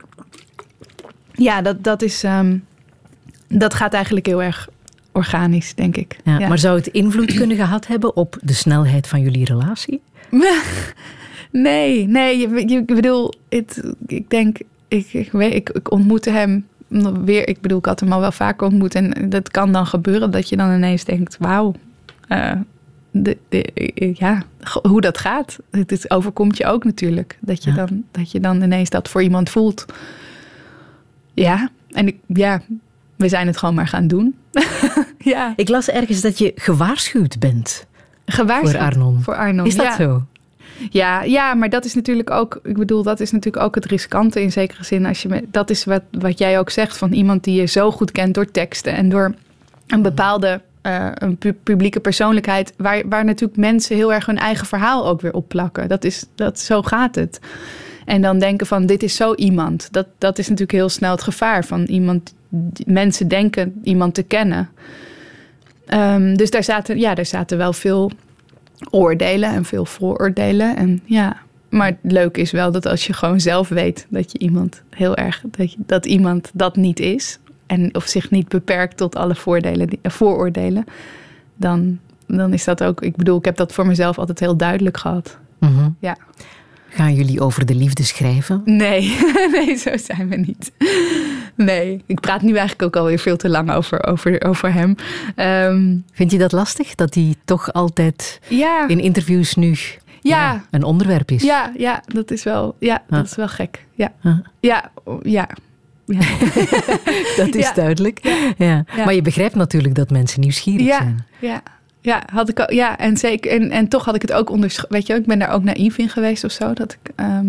ja dat, dat is. ehm, dat gaat eigenlijk heel erg organisch, denk ik. Ja, Maar zou het invloed kunnen gehad hebben op de snelheid van jullie relatie? Nee, nee, je, je, ik bedoel, het, ik denk, ik, ik, weet, ik, ik ontmoette hem weer. Ik bedoel, ik had hem al wel vaker ontmoet. En dat kan dan gebeuren dat je dan ineens denkt: wauw, eh, de, de, ja, hoe dat gaat. Het, overkomt je ook natuurlijk. Dat je, Ja. dan, dat je dan ineens dat voor iemand voelt. Ja, en ik, ja, we zijn het gewoon maar gaan doen. ja, Ik las ergens dat je gewaarschuwd bent gewaarschuwd. voor Arnon. Voor Arnon, Is dat ja. zo? Ja, ja, maar dat is natuurlijk ook, ik bedoel, dat is natuurlijk ook het riskante in zekere zin. Als je dat is wat, wat jij ook zegt van iemand die je zo goed kent door teksten en door een bepaalde eh, een pu- publieke persoonlijkheid, waar, waar natuurlijk mensen heel erg hun eigen verhaal ook weer op plakken. Dat is, dat, zo gaat het. En dan denken van dit is zo iemand. Dat, dat is natuurlijk heel snel het gevaar van iemand. Mensen denken iemand te kennen. Ehm, dus daar zaten, ja, daar zaten wel veel oordelen en veel vooroordelen. En ja, maar het leuke is wel dat als je gewoon zelf weet dat je iemand heel erg dat, je, dat iemand dat niet is en of zich niet beperkt tot alle voordelen, eh, vooroordelen, dan, dan is dat ook. Ik bedoel, ik heb dat voor mezelf altijd heel duidelijk gehad. Mhm. Ja. Gaan jullie over de liefde schrijven? Nee, nee, zo zijn we niet. Nee, ik praat nu eigenlijk ook alweer veel te lang over, over, over hem. Ehm, Vind je dat lastig? Dat die toch altijd ja, in interviews nu ja, een onderwerp is? ja, ja, dat is wel, ja, Ja. dat is wel gek. Ja, Ja. ja, ja. Ja. Dat is Ja. duidelijk. Ja. Maar je begrijpt natuurlijk dat mensen nieuwsgierig zijn. ja. Ja, had ik, ja en, zeker, en, en toch had ik het ook onderschat. Weet je, ik ben daar ook naïef in geweest of zo. Dat ik, ehm,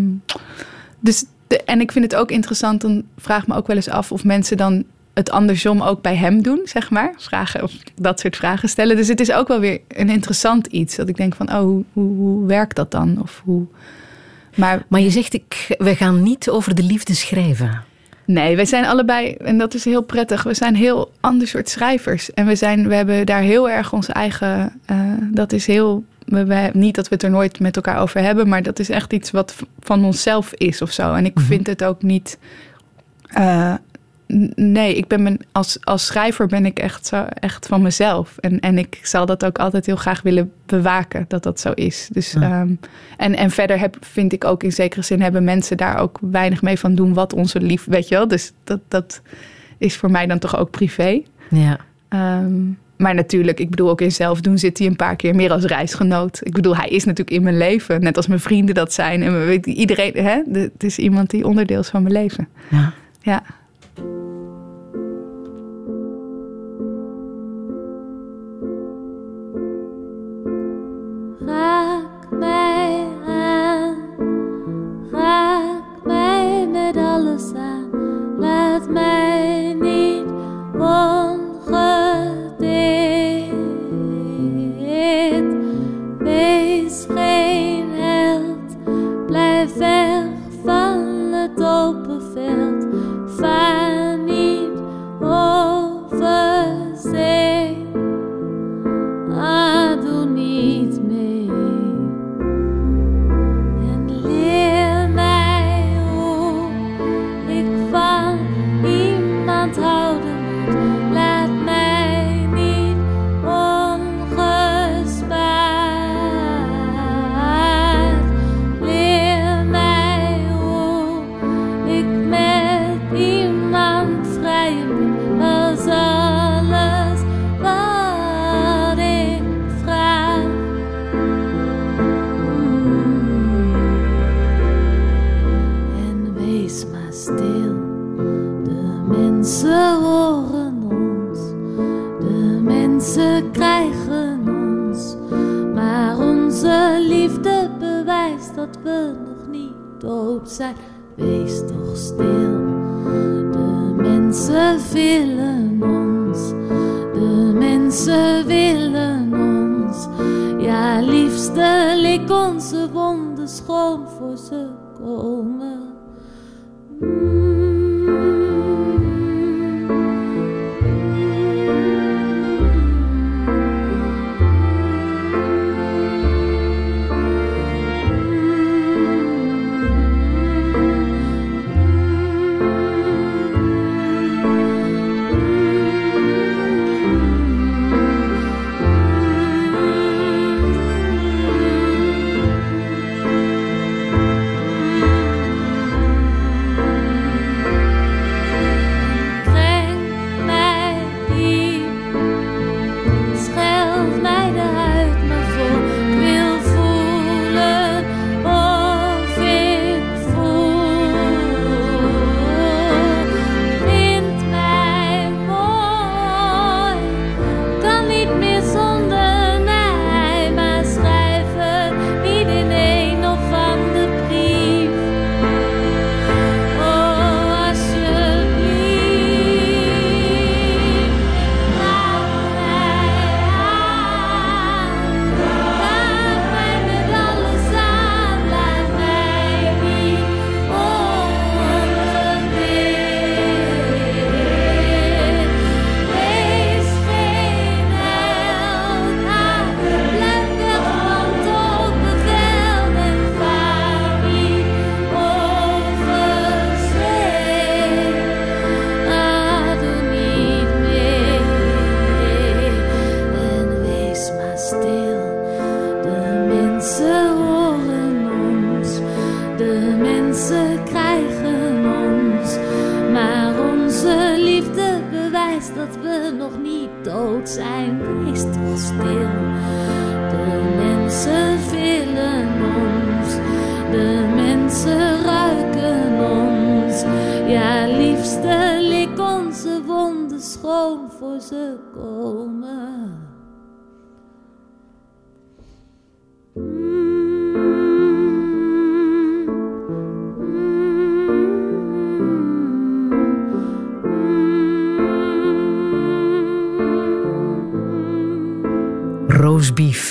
dus de, en ik vind het ook interessant. Dan vraag ik me ook wel eens af of mensen dan het andersom ook bij hem doen, zeg maar. Vragen of dat soort vragen stellen. Dus het is ook wel weer een interessant iets. Dat ik denk van, oh, hoe, hoe, hoe werkt dat dan? Of hoe. Maar Maar je zegt, ik, we gaan niet over de liefde schrijven. Nee, wij zijn allebei, en dat is heel prettig, we zijn heel ander soort schrijvers. En we, zijn, we hebben daar heel erg onze eigen, eh, dat is heel, we, we- niet dat we het er nooit met elkaar over hebben, maar dat is echt iets wat van onszelf is of zo. En ik vind het ook niet, eh, nee, ik ben mijn, als, als schrijver ben ik echt, zo, echt van mezelf. En, en ik zal dat ook altijd heel graag willen bewaken, dat dat zo is. Dus, ehm, en, en verder heb, vind ik ook in zekere zin hebben mensen daar ook weinig mee van doen wat onze lief, weet je wel. Dus dat, dat is voor mij dan toch ook privé. Ja. Ehm, maar natuurlijk, ik bedoel ook in zelfdoen zit hij een paar keer meer als reisgenoot. Ik bedoel, hij is natuurlijk in mijn leven, net als mijn vrienden dat zijn. En iedereen, hè, het is iemand die onderdeel is van mijn leven. Ja. Ja.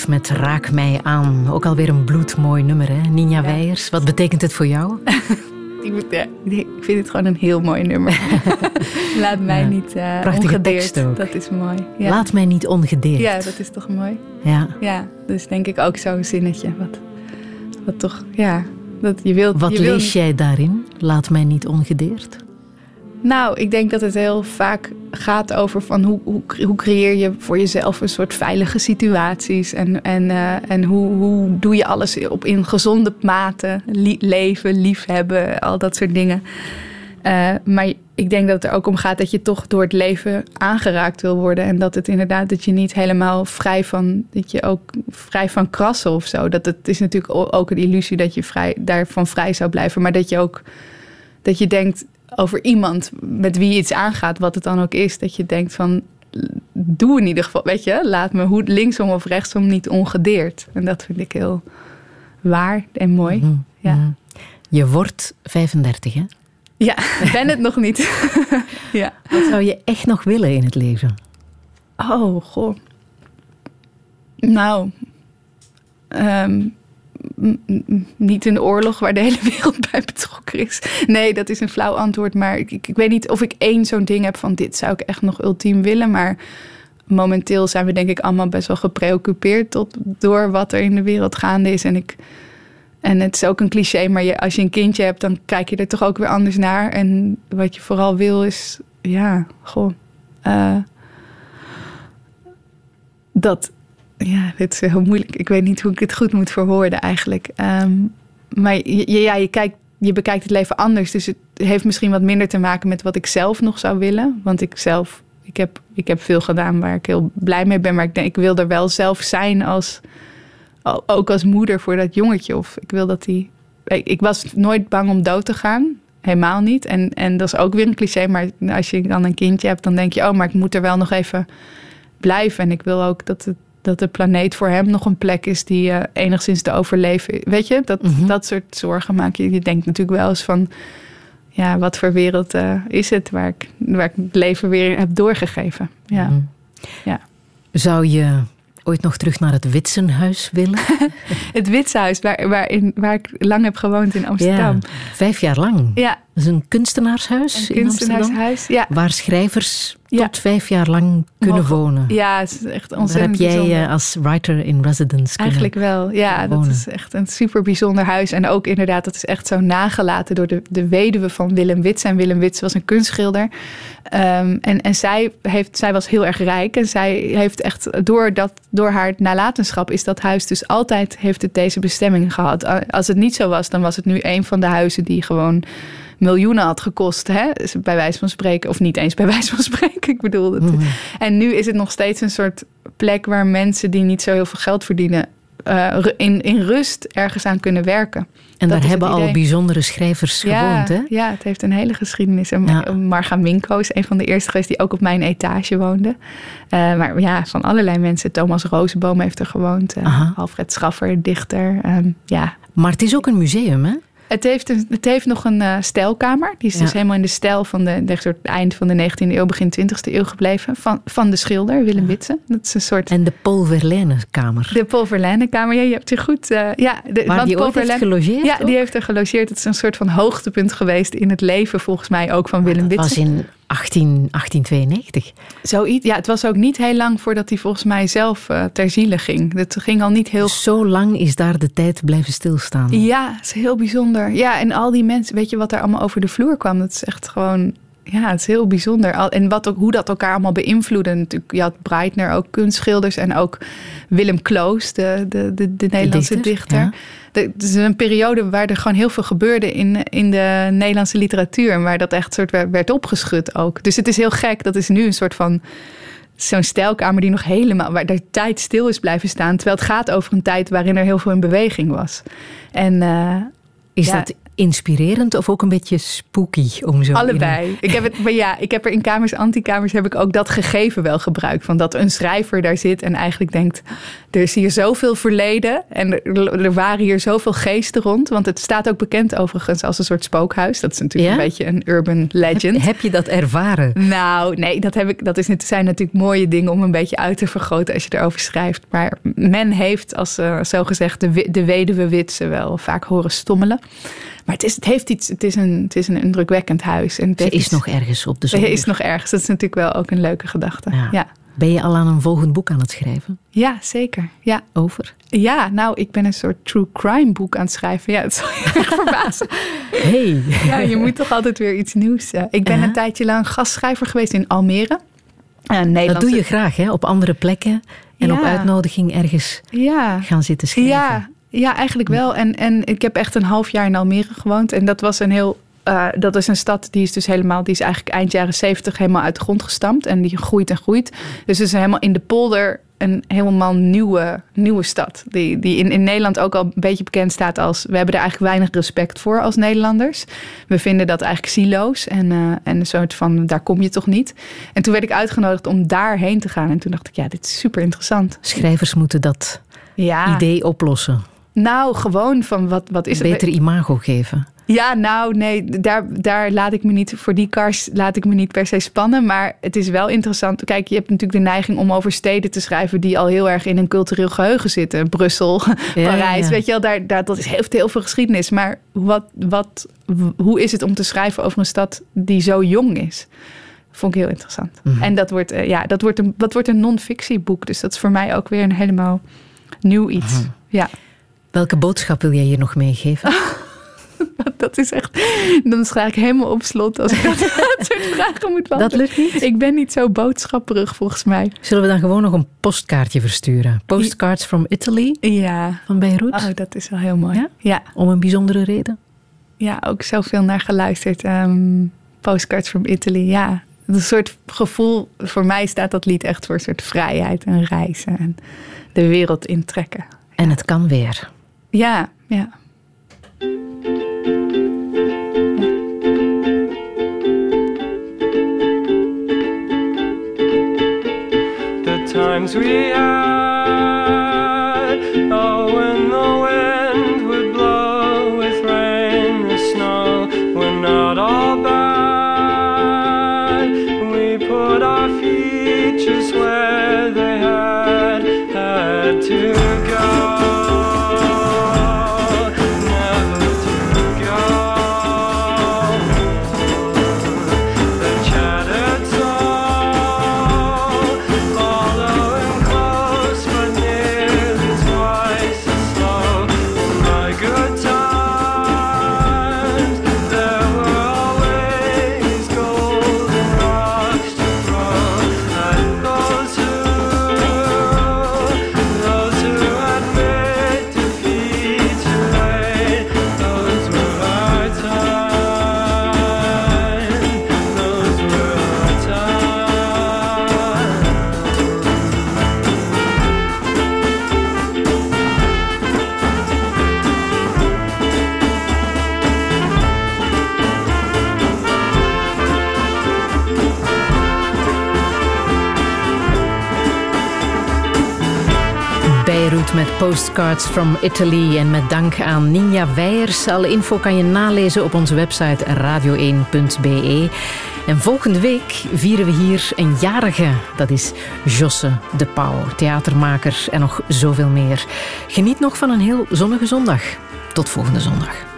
Met Raak mij aan. Ook alweer een bloedmooi nummer, hè? Ninja Weijers. Wat betekent het voor jou? Ik, moet- ja, ik vind het gewoon een heel mooi nummer. Laat mij Ja. niet eh Prachtige ongedeerd. tekst ook. Dat is mooi. Ja. Laat mij niet ongedeerd. Ja, dat is toch mooi. Ja. Ja, dus denk ik ook zo'n zinnetje. Wat, wat toch, ja, dat je wilt. Wat je lees jij daarin? Laat mij niet ongedeerd. Nou, ik denk dat het heel vaak gaat over van hoe, hoe, hoe creëer je voor jezelf een soort veilige situaties. En, en, eh, en hoe, hoe doe je alles op in gezonde mate. Lie- leven, liefhebben, al dat soort dingen. Eh, maar ik denk dat het er ook om gaat dat je toch door het leven aangeraakt wil worden. En dat het inderdaad dat je niet helemaal vrij van, dat je ook vrij van krassen of zo. Dat het is natuurlijk ook een illusie dat je vrij, daarvan vrij zou blijven. Maar dat je ook dat je denkt over iemand met wie je iets aangaat, wat het dan ook is, dat je denkt van doe in ieder geval, weet je, laat me hoe linksom of rechtsom niet ongedeerd. En dat vind ik heel waar en mooi. Ja. Mhm. Je wordt 35, hè? Ja, ik ben het nog niet. ja. Wat zou je echt nog willen in het leven? Oh, goh. Nou, ehm, niet een oorlog waar de hele wereld bij betrokken is. Nee, dat is een flauw antwoord. Maar ik, ik, weet niet of ik één zo'n ding heb van dit zou ik echt nog ultiem willen. Maar momenteel zijn we denk ik allemaal best wel gepreoccupeerd tot, door wat er in de wereld gaande is. En ik... En het is ook een cliché, maar als je een kindje hebt, dan kijk je er toch ook weer anders naar. En wat je vooral wil is, ja, goh. eh, dat, ja, dit is heel moeilijk. Ik weet niet hoe ik het goed moet verwoorden eigenlijk. Ehm, maar je, ja, je, kijkt, je bekijkt het leven anders. Dus het heeft misschien wat minder te maken met wat ik zelf nog zou willen. Want ik zelf, ik heb, ik heb veel gedaan waar ik heel blij mee ben. Maar ik denk, ik wil er wel zelf zijn als, ook als moeder voor dat jongetje. Of ik wil dat die. Ik was nooit bang om dood te gaan. Helemaal niet. En, en dat is ook weer een cliché. Maar als je dan een kindje hebt, dan denk je: oh, maar ik moet er wel nog even blijven. En ik wil ook dat, het, dat de planeet voor hem nog een plek is die eh, enigszins te overleven. Weet je, dat, dat soort zorgen maak je. Je denkt natuurlijk wel eens van. Ja, wat voor wereld eh, is het waar ik, waar ik het leven weer heb doorgegeven? Ja. Mhm. ja. Zou je ooit nog terug naar het Witsenhuis willen? Het Witshuis, waar, waar, in, waar ik lang heb gewoond in Amsterdam. Ja, vijf jaar lang. Ja, Dat is een kunstenaarshuis een in Amsterdam. kunstenaarshuis. Ja. Waar schrijvers Ja. tot vijf jaar lang kunnen Mogen- wonen. Ja, het is echt Daar heb ontzettend jij bijzonder. eh, als writer in residence kunnen Eigenlijk wel, ja. Dat is echt een super bijzonder huis. En ook inderdaad, dat is echt zo nagelaten door de, de weduwe van Willem Wits. En Willem Wits was een kunstschilder. Ehm, en en zij, heeft, zij was heel erg rijk. En zij heeft echt, door, dat, door haar nalatenschap is dat huis dus altijd, heeft het deze bestemming gehad. Als het niet zo was, dan was het nu een van de huizen die gewoon miljoenen had gekost, hè? bij wijze van spreken. Of niet eens bij wijze van spreken, ik bedoel het. Mhm. En nu is het nog steeds een soort plek waar mensen die niet zo heel veel geld verdienen, eh, in, in rust ergens aan kunnen werken. En Dat daar hebben al bijzondere schrijvers Ja, gewoond, hè? ja, het heeft een hele geschiedenis. En Ja. Marga Minko is een van de eerste geweest die ook op mijn etage woonde. Eh, maar ja, van allerlei mensen. Thomas Rozenboom heeft er gewoond. eh. Alfred Schaffer, dichter. Ehm, ja, Maar het is ook een museum, hè? Het heeft, een, het heeft nog een eh, stijlkamer. Die is Ja. dus helemaal in de stijl van de, de soort eind van de 19e eeuw, begin 20e eeuw gebleven. Van, van de schilder Willem Witsen. Dat is een soort. En de Paul Verlaine-kamer. De Paul Verlaine-kamer, ja, je hebt je goed. eh, ja, de, Waar want die Paul Verlaine- gelogeerd Ja, ook? die heeft er gelogeerd. Het is een soort van hoogtepunt geweest in het leven, volgens mij ook van Willem Dat was Witsen. in 18, 1892. Zoiets. Ja, het was ook niet heel lang voordat hij volgens mij zelf eh, ter ziele ging. Het ging al niet heel Zo lang is daar de tijd blijven stilstaan. Ja, het is heel bijzonder. Ja, en al die mensen, weet je wat er allemaal over de vloer kwam? Dat is echt gewoon, ja, het is heel bijzonder. Al- En wat ook, hoe dat elkaar allemaal beïnvloedde. Natuurlijk, je had Breitner, ook kunstschilders en ook Willem Kloos, de, de, de, de Nederlandse dichter, dichter. ja. Het is een periode waar er gewoon heel veel gebeurde in, in de Nederlandse literatuur. En waar dat echt soort werd, opgeschud ook. Dus het is heel gek. Dat is nu een soort van zo'n stijlkamer die nog helemaal, waar de tijd stil is blijven staan. Terwijl het gaat over een tijd waarin er heel veel in beweging was. En eh, Is ja, dat inspirerend of ook een beetje spooky? Om zo Allebei. Ik heb, het, maar ja, ik heb er in kamers, antikamers, heb ik ook dat gegeven wel gebruikt. Van dat een schrijver daar zit en eigenlijk denkt: er is hier zoveel verleden en er, er waren hier zoveel geesten rond. Want het staat ook bekend overigens als een soort spookhuis. Dat is natuurlijk Ja? een beetje een urban legend. Heb je dat ervaren? Nou, nee, dat, heb ik, dat is, het zijn natuurlijk mooie dingen om een beetje uit te vergroten als je erover schrijft. Maar men heeft als uh, zogezegd de, wi- de weduwe Witse wel vaak horen stommelen. Maar het is, het heeft iets, het is een, het is een indrukwekkend huis. En het Ze is iets- nog ergens op de Ze zolder. is nog ergens. Dat is natuurlijk wel ook een leuke gedachte. Ja, ja. Ben je al aan een volgend boek aan het schrijven? zeker. Ja. Over? Ja, nou, ik ben een soort true crime boek aan het schrijven. Ja, het zal je erg verbazen. Hey. Ja, je moet toch altijd weer iets nieuws. eh. Ik ben Ja. een tijdje lang gastschrijver geweest in Almere. Uh, Dat doe je graag, hè? Op andere plekken en Ja. op uitnodiging ergens Ja. gaan zitten schrijven. Ja, ja eigenlijk wel. En, en ik heb echt een half jaar in Almere gewoond. En dat was een heel. eh, dat is een stad die is dus helemaal, die is eigenlijk eind jaren zeventig helemaal uit de grond gestampt. En die groeit en groeit. Dus het is helemaal in de polder een helemaal nieuwe, nieuwe stad. Die, die in, in Nederland ook al een beetje bekend staat als. We hebben er eigenlijk weinig respect voor als Nederlanders. We vinden dat eigenlijk silo's. En, eh, en een soort van, daar kom je toch niet. En toen werd ik uitgenodigd om daarheen te gaan. En toen dacht ik, ja, dit is super interessant. Schrijvers moeten dat Ja. idee oplossen. Nou, gewoon van wat, wat is het? beter imago geven. Ja, nou nee, daar, daar laat ik me niet, voor die kars laat ik me niet per se spannen. Maar het is wel interessant. Kijk, je hebt natuurlijk de neiging om over steden te schrijven die al heel erg in een cultureel geheugen zitten. Brussel, Ja, Parijs, ja. weet je wel, daar, daar, dat is, heel veel geschiedenis. Maar wat, wat, hoe is het om te schrijven over een stad die zo jong is? Vond ik heel interessant. Mhm. En dat wordt, eh, ja, dat wordt een, dat wordt een non-fictieboek. Dus dat is voor mij ook weer een helemaal nieuw iets. Mhm. Ja. Welke boodschap wil jij hier nog meegeven? Dat is echt. Dan sta ik helemaal op slot als ik dat, soort vragen moet beantwoorden. Dat lukt niet? Ik ben niet zo boodschapperig volgens mij. Zullen we dan gewoon nog een postkaartje versturen? Postcards from Italy Ja. van Beirut? Oh, dat is wel heel mooi. Ja? Ja, Om een bijzondere reden? ja ook zoveel naar geluisterd. Ehm, Postcards from Italy, ja. Een soort gevoel, voor mij staat dat lied echt voor een soort vrijheid en reizen en de wereld intrekken. En het kan weer. Ja, yeah. the times we had. Postcards from Italy en met dank aan Ninja Weijers. Alle info kan je nalezen op onze website radio1.be. En volgende week vieren we hier een jarige. Dat is Josse de Pauw, theatermaker en nog zoveel meer. Geniet nog van een heel zonnige zondag. Tot volgende zondag.